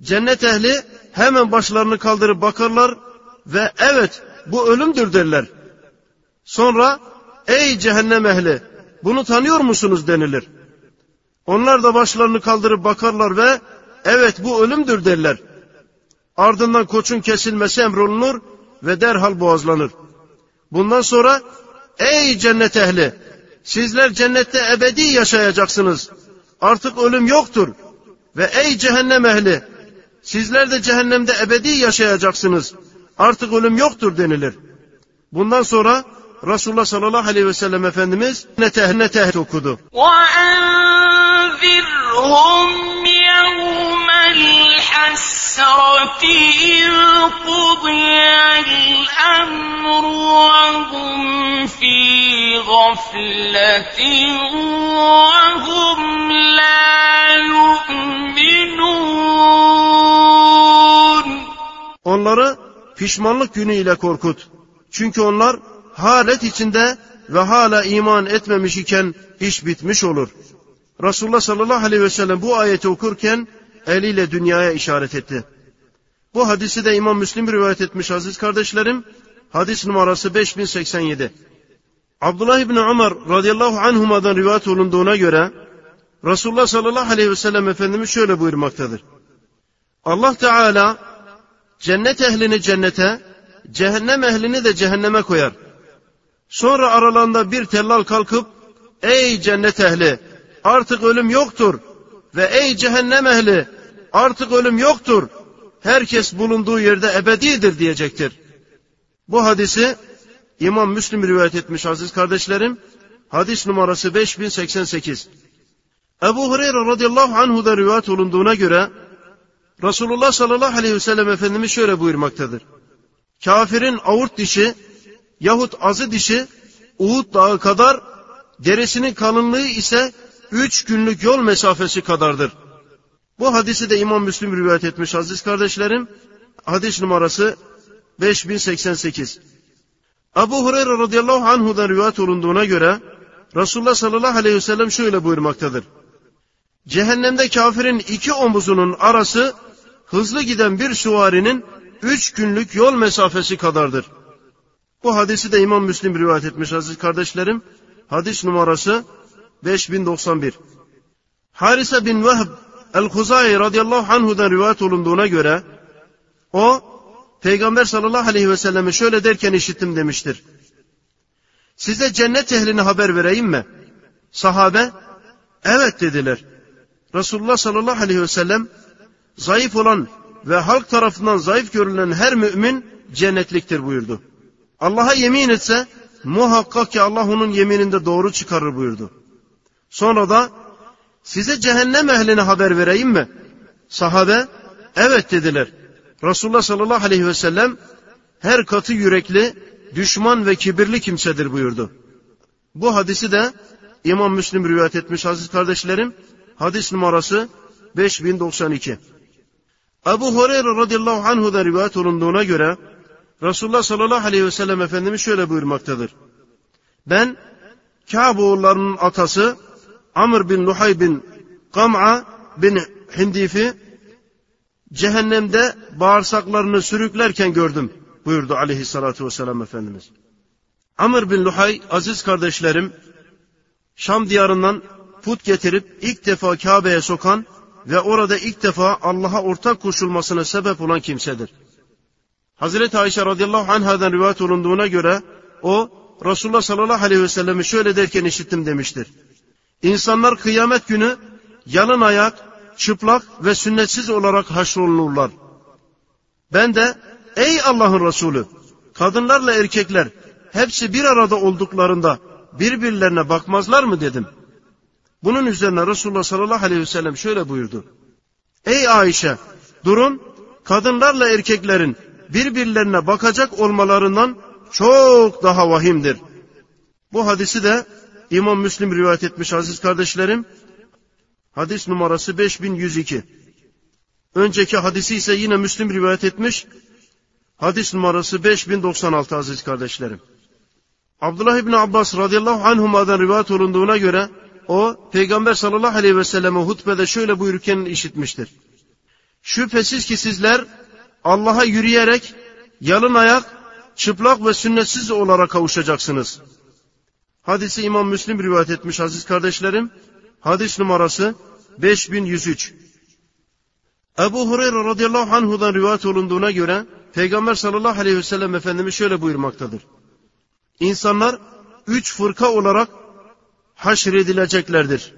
Cennet ehli hemen başlarını kaldırıp bakarlar ve evet bu ölümdür derler. Sonra ey cehennem ehli bunu tanıyor musunuz denilir. Onlar da başlarını kaldırıp bakarlar ve evet bu ölümdür derler. Ardından koçun kesilmesi emrolunur ve derhal boğazlanır. Bundan sonra ey cennet ehli sizler cennette ebedi yaşayacaksınız. Artık ölüm yoktur. Ve ey cehennem ehli sizler de cehennemde ebedi yaşayacaksınız. Artık ölüm yoktur denilir. Bundan sonra Resulullah sallallahu aleyhi ve sellem Efendimiz ne teh ne teh okudu. وَأَنذِرْهُمْ يَوْمَ الْحَسْرَةِ إِذْ قُضِيَ الْأَمْرُ وَهُمْ فِي غَفْلَةٍ وَهُمْ لَا يُؤْمِنُونَ Onları pişmanlık günü ile korkut. Çünkü onlar halet içinde ve hala iman etmemiş iken iş bitmiş olur. Resulullah sallallahu aleyhi ve sellem bu ayeti okurken eliyle dünyaya işaret etti. Bu hadisi de İmam Müslim rivayet etmiş aziz kardeşlerim. Hadis numarası 5087. Abdullah İbni Umar radıyallahu anhuma'dan rivayet olunduğuna göre Resulullah sallallahu aleyhi ve sellem Efendimiz şöyle buyurmaktadır. Allah Teala cennet ehlini cennete, cehennem ehlini de cehenneme koyar. Sonra aralarında bir tellal kalkıp ey cennet ehli artık ölüm yoktur ve ey cehennem ehli artık ölüm yoktur. Herkes bulunduğu yerde ebedidir diyecektir. Bu hadisi İmam Müslim rivayet etmiş aziz kardeşlerim. Hadis numarası 5088. Ebu Hureyre radıyallahu anhu'da rivayet olunduğuna göre Resulullah sallallahu aleyhi ve sellem Efendimiz şöyle buyurmaktadır. Kafirin avurt dişi yahut azı dişi Uhud dağı kadar derisinin kalınlığı ise üç günlük yol mesafesi kadardır. Bu hadisi de İmam Müslim rivayet etmiş aziz kardeşlerim. Hadis numarası 5088. Abu Hureyre radıyallahu anhu'dan rivayet olunduğuna göre Resulullah sallallahu aleyhi ve sellem şöyle buyurmaktadır. Cehennemde kafirin iki omuzunun arası hızlı giden bir süvarinin üç günlük yol mesafesi kadardır. Bu hadisi de İmam Müslim rivayet etmiş aziz kardeşlerim. Hadis numarası 5091. Harise bin Vehb el-Huzai radıyallahu anhu'dan rivayet olunduğuna göre o Peygamber sallallahu aleyhi ve selleme şöyle derken işittim demiştir. Size cennet ehlini haber vereyim mi? Sahabe evet dediler. Resulullah sallallahu aleyhi ve sellem zayıf olan ve halk tarafından zayıf görülen her mümin cennetliktir buyurdu. Allah'a yemin etse muhakkak ki Allah onun yemininde doğru çıkarır buyurdu. Sonra da size cehennem ehline haber vereyim mi? Sahabe evet dediler. Resulullah sallallahu aleyhi ve sellem her katı yürekli, düşman ve kibirli kimsedir buyurdu. Bu hadisi de İmam Müslim rivayet etmiş aziz kardeşlerim. Hadis numarası 5092. Ebu Hureyre radıyallahu anhu'da rivayet olunduğuna göre Resulullah sallallahu aleyhi ve sellem Efendimiz şöyle buyurmaktadır. Ben Kâb oğullarının atası Amr bin Luhay bin Kam'a bin Hindifi cehennemde bağırsaklarını sürüklerken gördüm buyurdu aleyhissalatu vesselam Efendimiz. Amr bin Luhay aziz kardeşlerim Şam diyarından put getirip ilk defa Kabe'ye sokan ve orada ilk defa Allah'a ortak koşulmasına sebep olan kimsedir. Hazreti Ayşe radıyallahu anhadan rivayet olunduğuna göre o Resulullah sallallahu aleyhi ve sellemi şöyle derken işittim demiştir. İnsanlar kıyamet günü yalın ayak, çıplak ve sünnetsiz olarak haşrolunurlar. Ben de ey Allah'ın Resulü kadınlarla erkekler hepsi bir arada olduklarında birbirlerine bakmazlar mı dedim. Bunun üzerine Resulullah sallallahu aleyhi ve sellem şöyle buyurdu. Ey Ayşe durum kadınlarla erkeklerin birbirlerine bakacak olmalarından çok daha vahimdir. Bu hadisi de İmam Müslim rivayet etmiş aziz kardeşlerim. Hadis numarası 5102. Önceki hadisi ise yine Müslim rivayet etmiş. Hadis numarası 5096 aziz kardeşlerim. Abdullah İbni Abbas radıyallahu anhuma'dan rivayet olunduğuna göre o Peygamber sallallahu aleyhi ve selleme hutbede şöyle buyururken işitmiştir. Şüphesiz ki sizler Allah'a yürüyerek yalın ayak, çıplak ve sünnetsiz olarak kavuşacaksınız. Hadisi İmam Müslim rivayet etmiş aziz kardeşlerim. Hadis numarası 5103. Ebu Hureyre radıyallahu anhudan rivayet olunduğuna göre Peygamber sallallahu aleyhi ve sellem Efendimiz şöyle buyurmaktadır. İnsanlar üç fırka olarak haşredileceklerdir.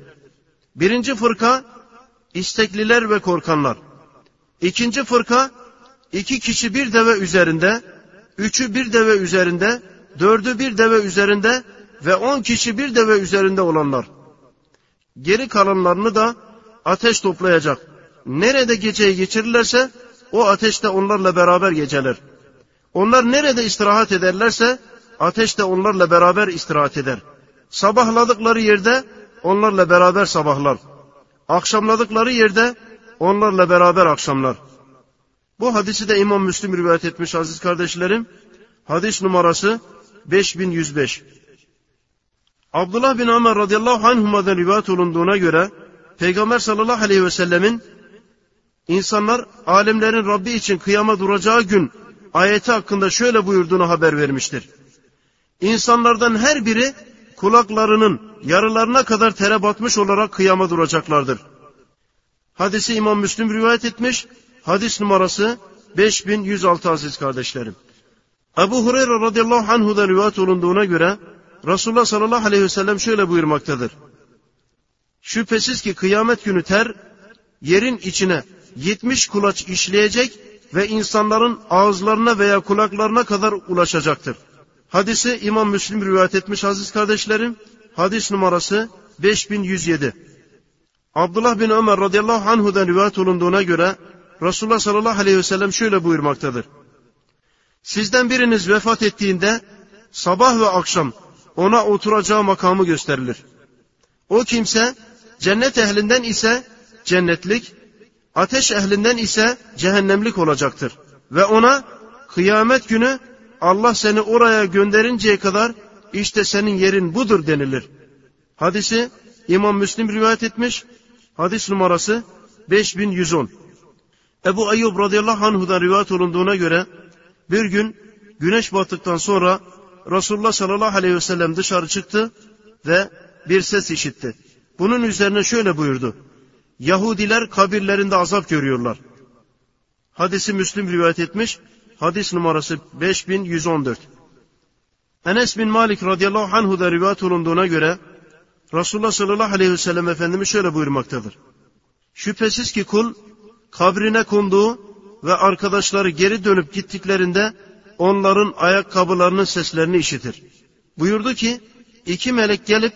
Birinci fırka istekliler ve korkanlar. İkinci fırka iki kişi bir deve üzerinde, üçü bir deve üzerinde, dördü bir deve üzerinde ve on kişi bir deve üzerinde olanlar. Geri kalanlarını da ateş toplayacak. Nerede geceyi geçirirlerse o ateşte onlarla beraber geceler. Onlar nerede istirahat ederlerse ateş de onlarla beraber istirahat eder. Sabahladıkları yerde onlarla beraber sabahlar. Akşamladıkları yerde onlarla beraber akşamlar. Bu hadisi de İmam Müslim rivayet etmiş aziz kardeşlerim. Hadis numarası 5105. Abdullah bin Ömer radıyallahu anhuma'dan rivayet olunduğuna göre Peygamber sallallahu aleyhi ve sellemin insanlar alemlerin Rabbi için kıyama duracağı gün ayeti hakkında şöyle buyurduğunu haber vermiştir. İnsanlardan her biri kulaklarının yarılarına kadar tere batmış olarak kıyama duracaklardır. Hadisi İmam Müslim rivayet etmiş. Hadis numarası 5106 aziz kardeşlerim. Ebu Hureyre radıyallahu anhu'dan rivayet olunduğuna göre Resulullah sallallahu aleyhi ve sellem şöyle buyurmaktadır. Şüphesiz ki kıyamet günü ter yerin içine yetmiş kulaç işleyecek ve insanların ağızlarına veya kulaklarına kadar ulaşacaktır. Hadisi İmam Müslim rivayet etmiş aziz kardeşlerim. Hadis numarası 5107. Abdullah bin Ömer radıyallahu anhu'dan rivayet olunduğuna göre Resulullah sallallahu aleyhi ve sellem şöyle buyurmaktadır. Sizden biriniz vefat ettiğinde sabah ve akşam ona oturacağı makamı gösterilir. O kimse cennet ehlinden ise cennetlik, ateş ehlinden ise cehennemlik olacaktır. Ve ona kıyamet günü Allah seni oraya gönderinceye kadar işte senin yerin budur denilir. Hadisi İmam Müslim rivayet etmiş. Hadis numarası 5110. Ebu Eyyub radıyallahu anhu'dan rivayet olunduğuna göre bir gün güneş battıktan sonra Resulullah sallallahu aleyhi ve sellem dışarı çıktı ve bir ses işitti. Bunun üzerine şöyle buyurdu. Yahudiler kabirlerinde azap görüyorlar. Hadisi Müslim rivayet etmiş. Hadis numarası 5114. Enes bin Malik radıyallahu anhu da rivayet olunduğuna göre Resulullah sallallahu aleyhi ve sellem Efendimiz şöyle buyurmaktadır. Şüphesiz ki kul kabrine konduğu ve arkadaşları geri dönüp gittiklerinde onların ayakkabılarının seslerini işitir. Buyurdu ki iki melek gelip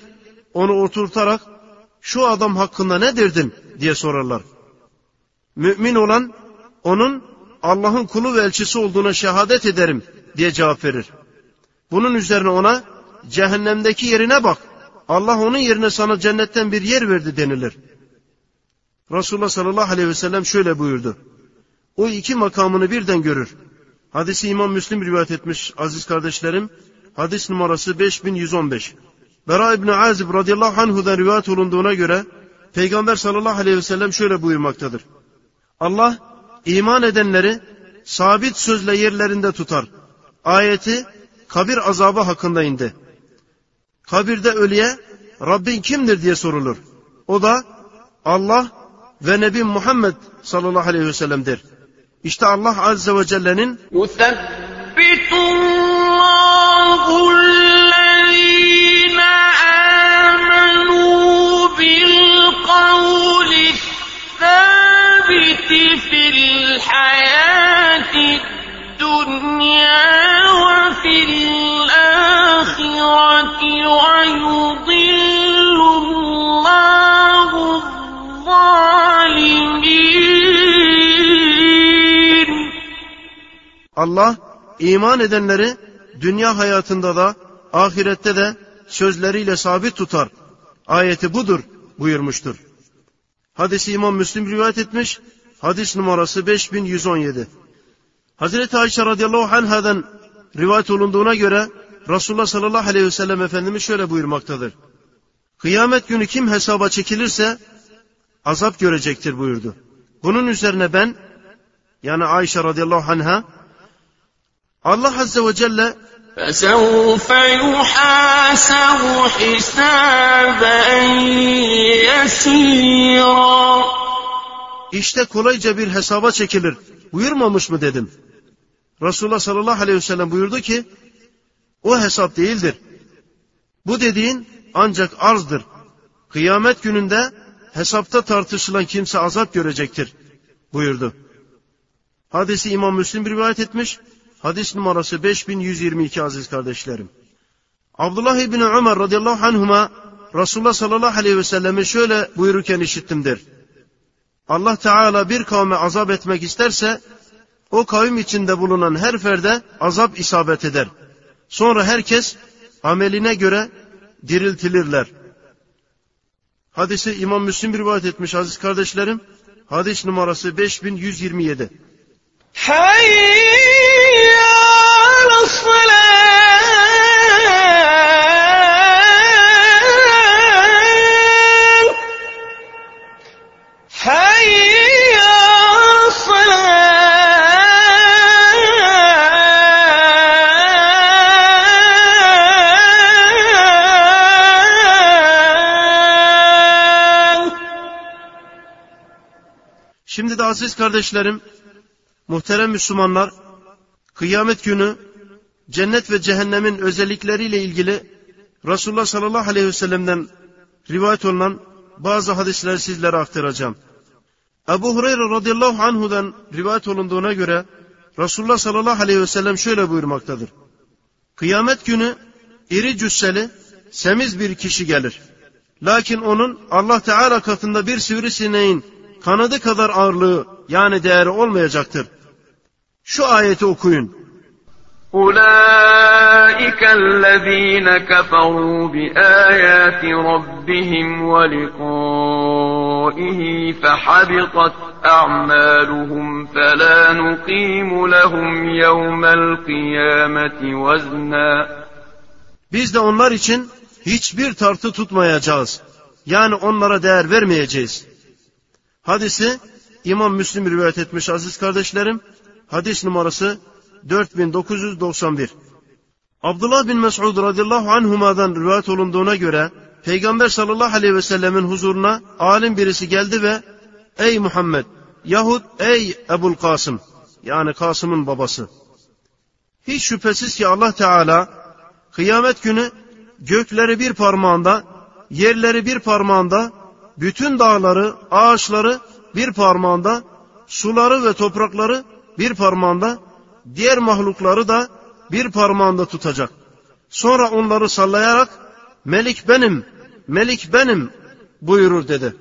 onu oturtarak şu adam hakkında ne derdin diye sorarlar. Mümin olan onun Allah'ın kulu ve elçisi olduğuna şehadet ederim diye cevap verir. Bunun üzerine ona cehennemdeki yerine bak. Allah onun yerine sana cennetten bir yer verdi denilir. Resulullah sallallahu aleyhi ve sellem şöyle buyurdu. O iki makamını birden görür. Hadisi İmam Müslim rivayet etmiş aziz kardeşlerim. Hadis numarası 5115. Bera İbni Azib radıyallahu anhu'dan rivayet olunduğuna göre Peygamber sallallahu aleyhi ve sellem şöyle buyurmaktadır. Allah iman edenleri sabit sözle yerlerinde tutar. Ayeti kabir azabı hakkında indi. Kabirde ölüye Rabbin kimdir diye sorulur. O da Allah ve Nebi Muhammed sallallahu aleyhi ve sellem'dir. İşte Allah azze ve celle'nin Allah iman edenleri dünya hayatında da ahirette de sözleriyle sabit tutar. Ayeti budur buyurmuştur. Hadisi İmam Müslim rivayet etmiş. Hadis numarası 5117. Hazreti Ayşe radıyallahu anhadan rivayet olunduğuna göre Resulullah sallallahu aleyhi ve sellem Efendimiz şöyle buyurmaktadır. Kıyamet günü kim hesaba çekilirse azap görecektir buyurdu. Bunun üzerine ben yani Ayşe radıyallahu anha Allah azze ve celle فسوف يحاسب حسابا يسيرا işte kolayca bir hesaba çekilir buyurmamış mı dedim. Resulullah sallallahu aleyhi ve sellem buyurdu ki o hesap değildir. Bu dediğin ancak arzdır. Kıyamet gününde hesapta tartışılan kimse azap görecektir buyurdu. Hadisi İmam Müslim rivayet etmiş. Hadis numarası 5122 aziz kardeşlerim. Abdullah İbni Ömer radıyallahu anhuma Resulullah sallallahu aleyhi ve sellemi şöyle buyururken işittimdir. Allah Teala bir kavme azap etmek isterse o kavim içinde bulunan her ferde azap isabet eder. Sonra herkes ameline göre diriltilirler. Hadisi İmam Müslim rivayet etmiş aziz kardeşlerim. Hadis numarası 5127. حي على الصلاة حي على الصلاة Şimdi de aziz kardeşlerim, muhterem Müslümanlar, kıyamet günü cennet ve cehennemin özellikleriyle ilgili Resulullah sallallahu aleyhi ve sellem'den rivayet olunan bazı hadisleri sizlere aktaracağım. Ebu Hureyre radıyallahu anhudan rivayet olunduğuna göre Resulullah sallallahu aleyhi ve sellem şöyle buyurmaktadır. Kıyamet günü iri cüsseli, semiz bir kişi gelir. Lakin onun Allah Teala katında bir sivrisineğin kanadı kadar ağırlığı yani değeri olmayacaktır. Şu ayeti okuyun. أولئك الذين كفروا بآيات ربهم ولقائه فحبطت أعمالهم فلا نقيم لهم يوم القيامة وزنا Biz de onlar için hiçbir tartı tutmayacağız. Yani onlara değer vermeyeceğiz. Hadisi İmam Müslim rivayet etmiş aziz kardeşlerim. Hadis numarası 4991. Abdullah bin Mes'ud radıyallahu anhuma'dan rivayet olunduğuna göre Peygamber sallallahu aleyhi ve sellemin huzuruna alim birisi geldi ve Ey Muhammed yahut ey Ebul Kasım yani Kasım'ın babası. Hiç şüphesiz ki Allah Teala kıyamet günü gökleri bir parmağında, yerleri bir parmağında, bütün dağları, ağaçları bir parmağında, suları ve toprakları bir parmağında, diğer mahlukları da bir parmağında tutacak. Sonra onları sallayarak Melik benim, Melik benim buyurur dedi.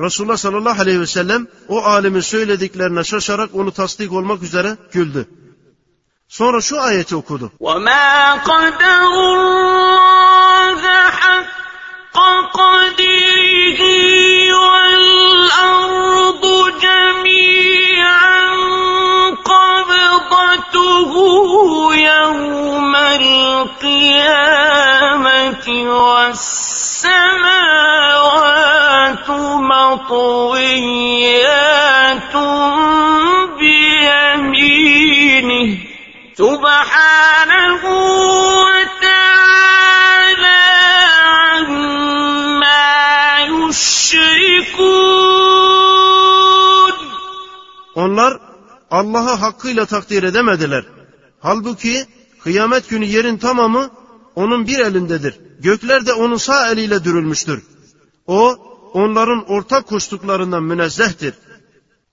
Resulullah sallallahu aleyhi ve sellem o alimin söylediklerine şaşarak onu tasdik olmak üzere güldü. Sonra şu ayeti okudu. وما قدر الله حق قدره والأرض يوم القيامة والسماوات مطويات بيمينه سبحانه وتعالى عما يشركون Onlar Allah'ı hakkıyla takdir edemediler. Halbuki kıyamet günü yerin tamamı onun bir elindedir. Gökler de onun sağ eliyle dürülmüştür. O onların ortak koştuklarından münezzehtir.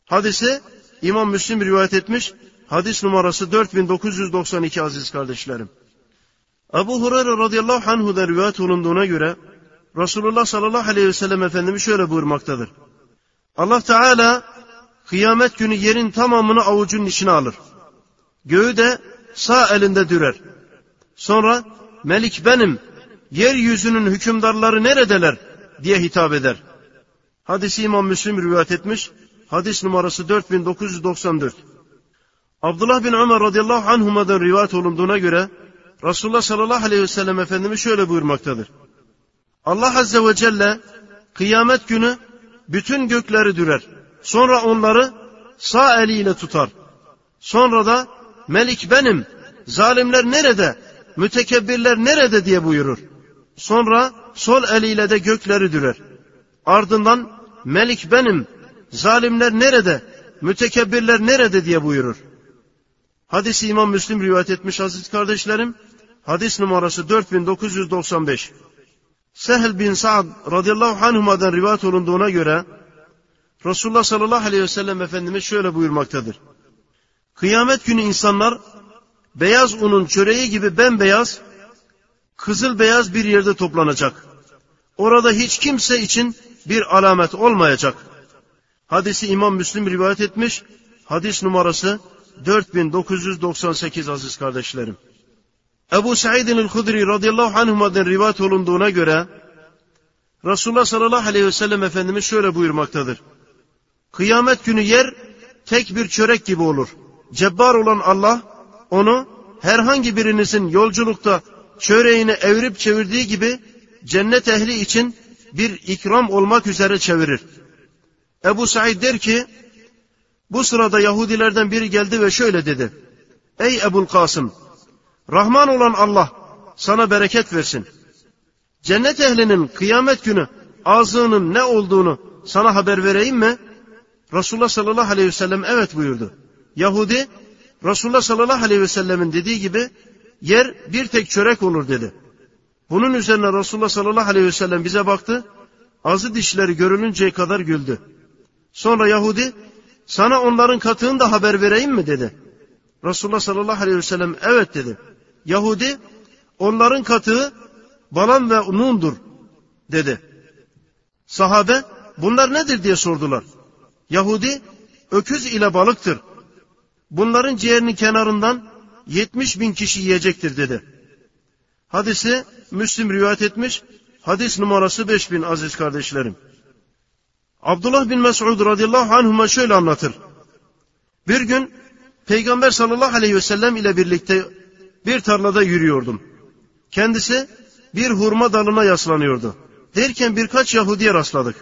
Hadisi İmam Müslim rivayet etmiş. Hadis numarası 4992 aziz kardeşlerim. Ebu Hureyre radıyallahu anhu'da rivayet olunduğuna göre Resulullah sallallahu aleyhi ve sellem Efendimiz şöyle buyurmaktadır. Allah Teala kıyamet günü yerin tamamını avucunun içine alır. Göğü de sağ elinde dürer. Sonra Melik benim, yeryüzünün hükümdarları neredeler diye hitap eder. Hadisi İmam Müslim rivayet etmiş. Hadis numarası 4994. Abdullah bin Ömer radıyallahu anhuma'dan rivayet olunduğuna göre Resulullah sallallahu aleyhi ve sellem Efendimiz şöyle buyurmaktadır. Allah azze ve celle kıyamet günü bütün gökleri dürer. Sonra onları sağ eliyle tutar. Sonra da Melik benim, zalimler nerede, mütekebbirler nerede diye buyurur. Sonra sol eliyle de gökleri dürer. Ardından Melik benim, zalimler nerede, mütekebbirler nerede diye buyurur. Hadisi İmam Müslim rivayet etmiş aziz kardeşlerim. Hadis numarası 4995. Sehl bin Sa'd radıyallahu anhuma'dan rivayet olunduğuna göre Resulullah sallallahu aleyhi ve sellem Efendimiz şöyle buyurmaktadır. Kıyamet günü insanlar beyaz unun çöreği gibi bembeyaz, kızıl beyaz bir yerde toplanacak. Orada hiç kimse için bir alamet olmayacak. Hadisi İmam Müslim rivayet etmiş. Hadis numarası 4998 aziz kardeşlerim. Ebu Sa'idin el-Hudri radıyallahu anhuma'dan rivayet olunduğuna göre Resulullah sallallahu aleyhi ve sellem Efendimiz şöyle buyurmaktadır. Kıyamet günü yer tek bir çörek gibi olur. Cebbar olan Allah onu herhangi birinizin yolculukta çöreğini evirip çevirdiği gibi cennet ehli için bir ikram olmak üzere çevirir. Ebu Said der ki bu sırada Yahudilerden biri geldi ve şöyle dedi. Ey Ebul Kasım Rahman olan Allah sana bereket versin. Cennet ehlinin kıyamet günü ağzının ne olduğunu sana haber vereyim mi? Resulullah sallallahu aleyhi ve sellem evet buyurdu. Yahudi Resulullah sallallahu aleyhi ve sellemin dediği gibi yer bir tek çörek olur dedi. Bunun üzerine Resulullah sallallahu aleyhi ve sellem bize baktı. Azı dişleri görülünceye kadar güldü. Sonra Yahudi sana onların katığını da haber vereyim mi dedi. Resulullah sallallahu aleyhi ve sellem evet dedi. Yahudi onların katığı balam ve unundur dedi. Sahabe bunlar nedir diye sordular. Yahudi öküz ile balıktır. Bunların ciğerinin kenarından 70 bin kişi yiyecektir dedi. Hadisi Müslim rivayet etmiş. Hadis numarası 5000 aziz kardeşlerim. Abdullah bin Mes'ud radıyallahu anhuma şöyle anlatır. Bir gün Peygamber sallallahu aleyhi ve sellem ile birlikte bir tarlada yürüyordum. Kendisi bir hurma dalına yaslanıyordu. Derken birkaç Yahudiye rastladık.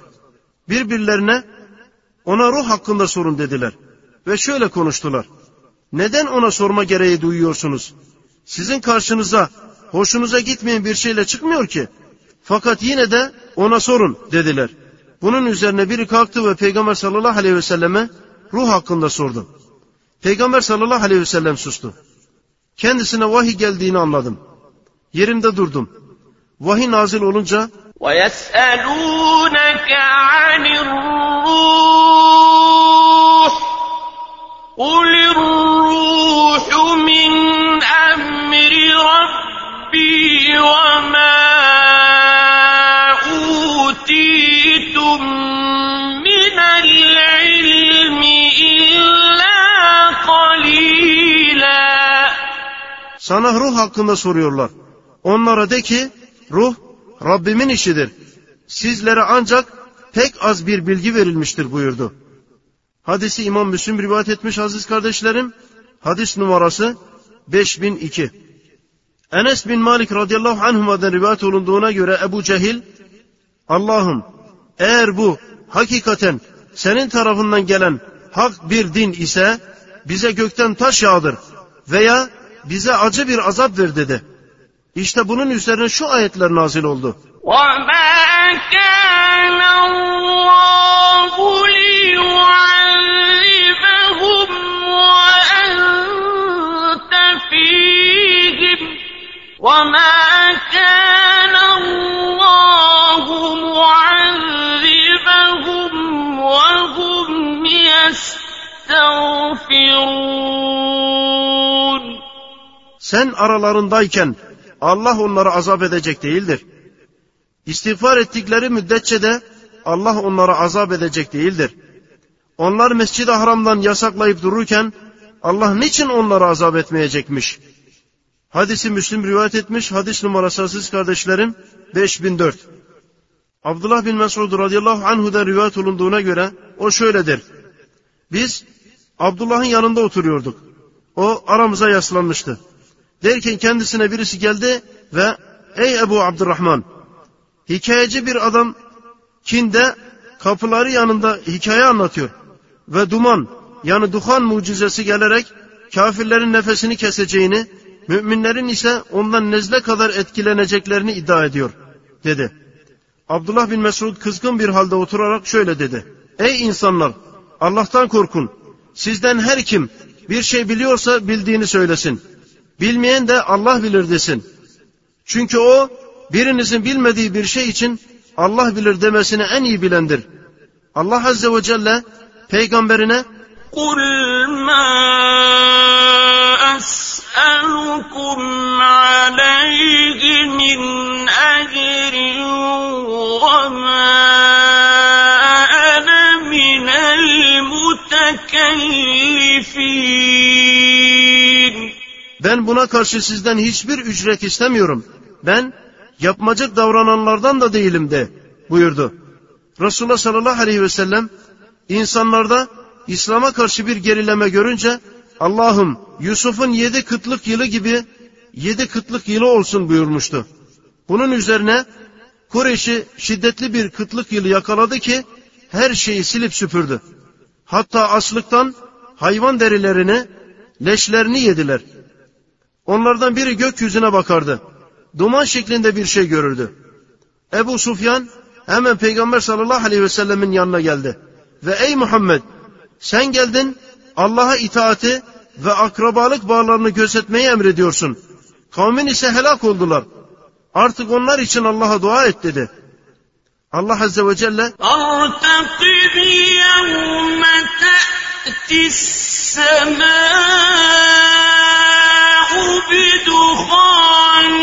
Birbirlerine ona ruh hakkında sorun dediler. Ve şöyle konuştular. Neden ona sorma gereği duyuyorsunuz? Sizin karşınıza hoşunuza gitmeyen bir şeyle çıkmıyor ki. Fakat yine de ona sorun dediler. Bunun üzerine biri kalktı ve Peygamber sallallahu aleyhi ve selleme ruh hakkında sordu. Peygamber sallallahu aleyhi ve sellem sustu. Kendisine vahiy geldiğini anladım. Yerimde durdum. Vahiy nazil olunca وَيَسْأَلُونَكَ عَنِ الرُّوحِ قُلِ الرُّوحُ مِنْ أَمْرِ رَبِّي وَمَا أُوتِيتُم مِّنَ الْعِلْمِ إِلَّا قَلِيلًا sana ruh hakkında soruyorlar. Onlara de ki ruh Rabbimin işidir. Sizlere ancak pek az bir bilgi verilmiştir buyurdu. Hadisi İmam Müslim rivayet etmiş aziz kardeşlerim. Hadis numarası 5002. Enes bin Malik radıyallahu anhuma'dan rivayet olunduğuna göre Ebu Cehil, Allah'ım eğer bu hakikaten senin tarafından gelen hak bir din ise bize gökten taş yağdır veya bize acı bir azap ver dedi. İşte bunun üzerine şu ayetler nazil oldu. وَمَا كَانَ اللَّهُ وَمَا كَانَ اللَّهُ مُعَذِّبَهُمْ وَهُمْ يَسْتَغْفِرُونَ Sen aralarındayken Allah onları azap edecek değildir. İstiğfar ettikleri müddetçe de Allah onları azap edecek değildir. Onlar Mescid-i Haram'dan yasaklayıp dururken Allah niçin onları azap etmeyecekmiş? Hadisi Müslim rivayet etmiş. Hadis numarası aziz kardeşlerim 5004. Abdullah bin Mesud radıyallahu anhu'dan rivayet olunduğuna göre o şöyledir. Biz Abdullah'ın yanında oturuyorduk. O aramıza yaslanmıştı. Derken kendisine birisi geldi ve ey Ebu Abdurrahman hikayeci bir adam kinde kapıları yanında hikaye anlatıyor ve duman yani duhan mucizesi gelerek kafirlerin nefesini keseceğini müminlerin ise ondan nezle kadar etkileneceklerini iddia ediyor dedi. Abdullah bin Mesud kızgın bir halde oturarak şöyle dedi. Ey insanlar Allah'tan korkun. Sizden her kim bir şey biliyorsa bildiğini söylesin. Bilmeyen de Allah bilir desin. Çünkü o birinizin bilmediği bir şey için Allah bilir demesini en iyi bilendir. Allah Azze ve Celle peygamberine قُلْ مَا أَسْأَلُكُمْ عَلَيْهِ مِنْ أَجْرٍ وَمَا أَنَا مِنَ الْمُتَكَلِّفِينَ ben buna karşı sizden hiçbir ücret istemiyorum. Ben yapmacık davrananlardan da değilim de buyurdu. Resulullah sallallahu aleyhi ve sellem insanlarda İslam'a karşı bir gerileme görünce Allah'ım Yusuf'un yedi kıtlık yılı gibi yedi kıtlık yılı olsun buyurmuştu. Bunun üzerine Kureyş'i şiddetli bir kıtlık yılı yakaladı ki her şeyi silip süpürdü. Hatta açlıktan hayvan derilerini, leşlerini yediler. Onlardan biri gökyüzüne bakardı. Duman şeklinde bir şey görürdü. Ebu Sufyan hemen Peygamber sallallahu aleyhi ve sellemin yanına geldi. Ve ey Muhammed sen geldin Allah'a itaati ve akrabalık bağlarını gözetmeyi emrediyorsun. Kavmin ise helak oldular. Artık onlar için Allah'a dua et dedi. Allah Azze ve Celle فارتقب يوم تأتي السماء بدخان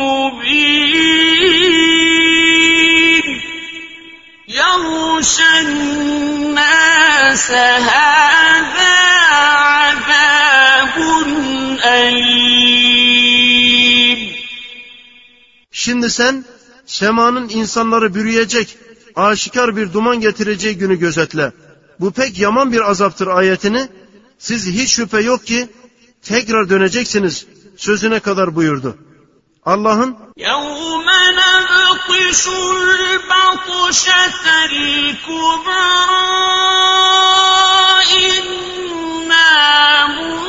مبين يغشى Şimdi sen semanın insanları bürüyecek, aşikar bir duman getireceği günü gözetle. Bu pek yaman bir azaptır ayetini siz hiç şüphe yok ki tekrar döneceksiniz sözüne kadar buyurdu. Allah'ın يوم نبطش البطشة الكبرى إنا منتقمون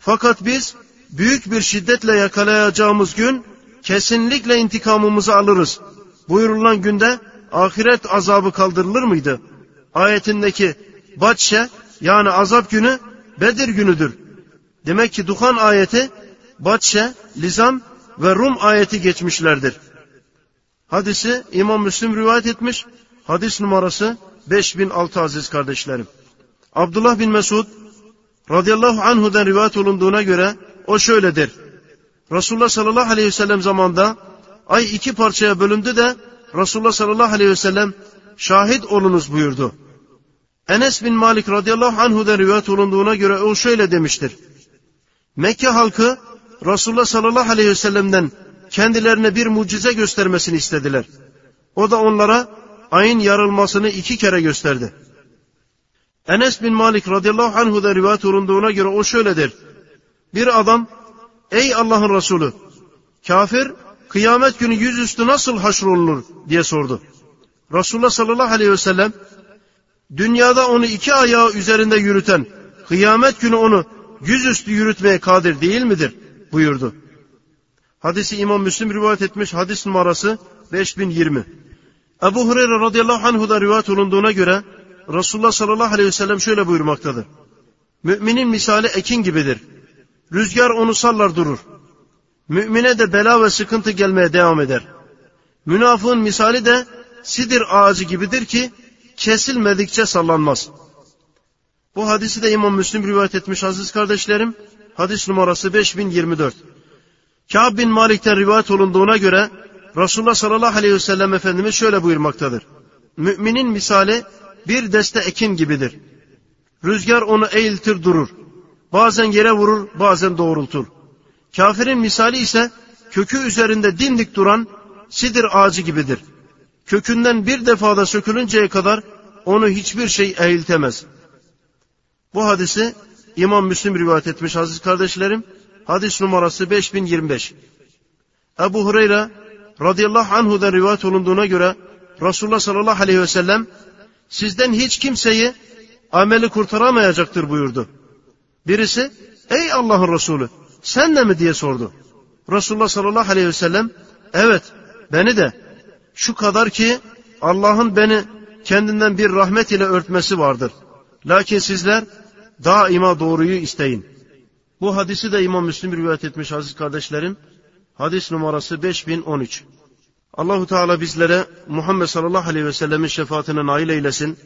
fakat biz büyük bir şiddetle yakalayacağımız gün kesinlikle intikamımızı alırız. Buyurulan günde ahiret azabı kaldırılır mıydı? Ayetindeki batşe yani azap günü Bedir günüdür. Demek ki Duhan ayeti batşe, lizam ve Rum ayeti geçmişlerdir. Hadisi İmam Müslim rivayet etmiş. Hadis numarası 5006 aziz kardeşlerim. Abdullah bin Mesud radıyallahu anhu'dan rivayet olunduğuna göre o şöyledir. Resulullah sallallahu aleyhi ve sellem zamanında ay iki parçaya bölündü de Resulullah sallallahu aleyhi ve sellem şahit olunuz buyurdu. Enes bin Malik radıyallahu anhu'dan rivayet olunduğuna göre o şöyle demiştir. Mekke halkı Resulullah sallallahu aleyhi ve sellem'den kendilerine bir mucize göstermesini istediler. O da onlara ayın yarılmasını iki kere gösterdi. Enes bin Malik radıyallahu anhu'da rivayet olunduğuna göre o şöyledir. Bir adam, ey Allah'ın Resulü, kafir kıyamet günü yüzüstü nasıl haşrolunur diye sordu. Resulullah sallallahu aleyhi ve sellem, dünyada onu iki ayağı üzerinde yürüten, kıyamet günü onu yüzüstü yürütmeye kadir değil midir? buyurdu. Hadisi İmam Müslim rivayet etmiş hadis numarası 5020. Ebu Hureyre radıyallahu anhu'da rivayet olunduğuna göre Resulullah sallallahu aleyhi ve sellem şöyle buyurmaktadır. Müminin misali ekin gibidir. Rüzgar onu sallar durur. Mümine de bela ve sıkıntı gelmeye devam eder. Münafığın misali de sidir ağacı gibidir ki kesilmedikçe sallanmaz. Bu hadisi de İmam Müslim rivayet etmiş aziz kardeşlerim. Hadis numarası 5024. Kâb bin Malik'ten rivayet olunduğuna göre Resulullah sallallahu aleyhi ve sellem Efendimiz şöyle buyurmaktadır. Müminin misali bir deste ekin gibidir. Rüzgar onu eğiltir durur. Bazen yere vurur, bazen doğrultur. Kafirin misali ise kökü üzerinde dimdik duran sidir ağacı gibidir. Kökünden bir defada sökülünceye kadar onu hiçbir şey eğiltemez. Bu hadisi İmam Müslim rivayet etmiş aziz kardeşlerim. Hadis numarası 5025. Ebu Hureyre radıyallahu anhu'dan rivayet olunduğuna göre Resulullah sallallahu aleyhi ve sellem sizden hiç kimseyi ameli kurtaramayacaktır buyurdu. Birisi ey Allah'ın Resulü sen de mi diye sordu. Resulullah sallallahu aleyhi ve sellem evet beni de şu kadar ki Allah'ın beni kendinden bir rahmet ile örtmesi vardır. Lakin sizler daima doğruyu isteyin. Bu hadisi de İmam Müslim rivayet etmiş aziz kardeşlerim. Hadis numarası 5013. Allahu Teala bizlere Muhammed sallallahu aleyhi ve sellemin şefaatine nail eylesin.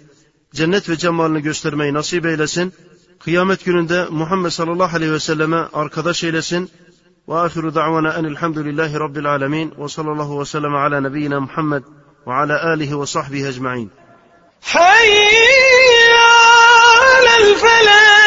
Cennet ve cemalini göstermeyi nasip eylesin. Kıyamet gününde Muhammed sallallahu aleyhi ve selleme arkadaş eylesin. Ve ahiru da'vana enilhamdülillahi rabbil alemin. Ve sallallahu ve sellem ala nebiyyina Muhammed ve ala alihi ve sahbihi ecma'in. حي فلا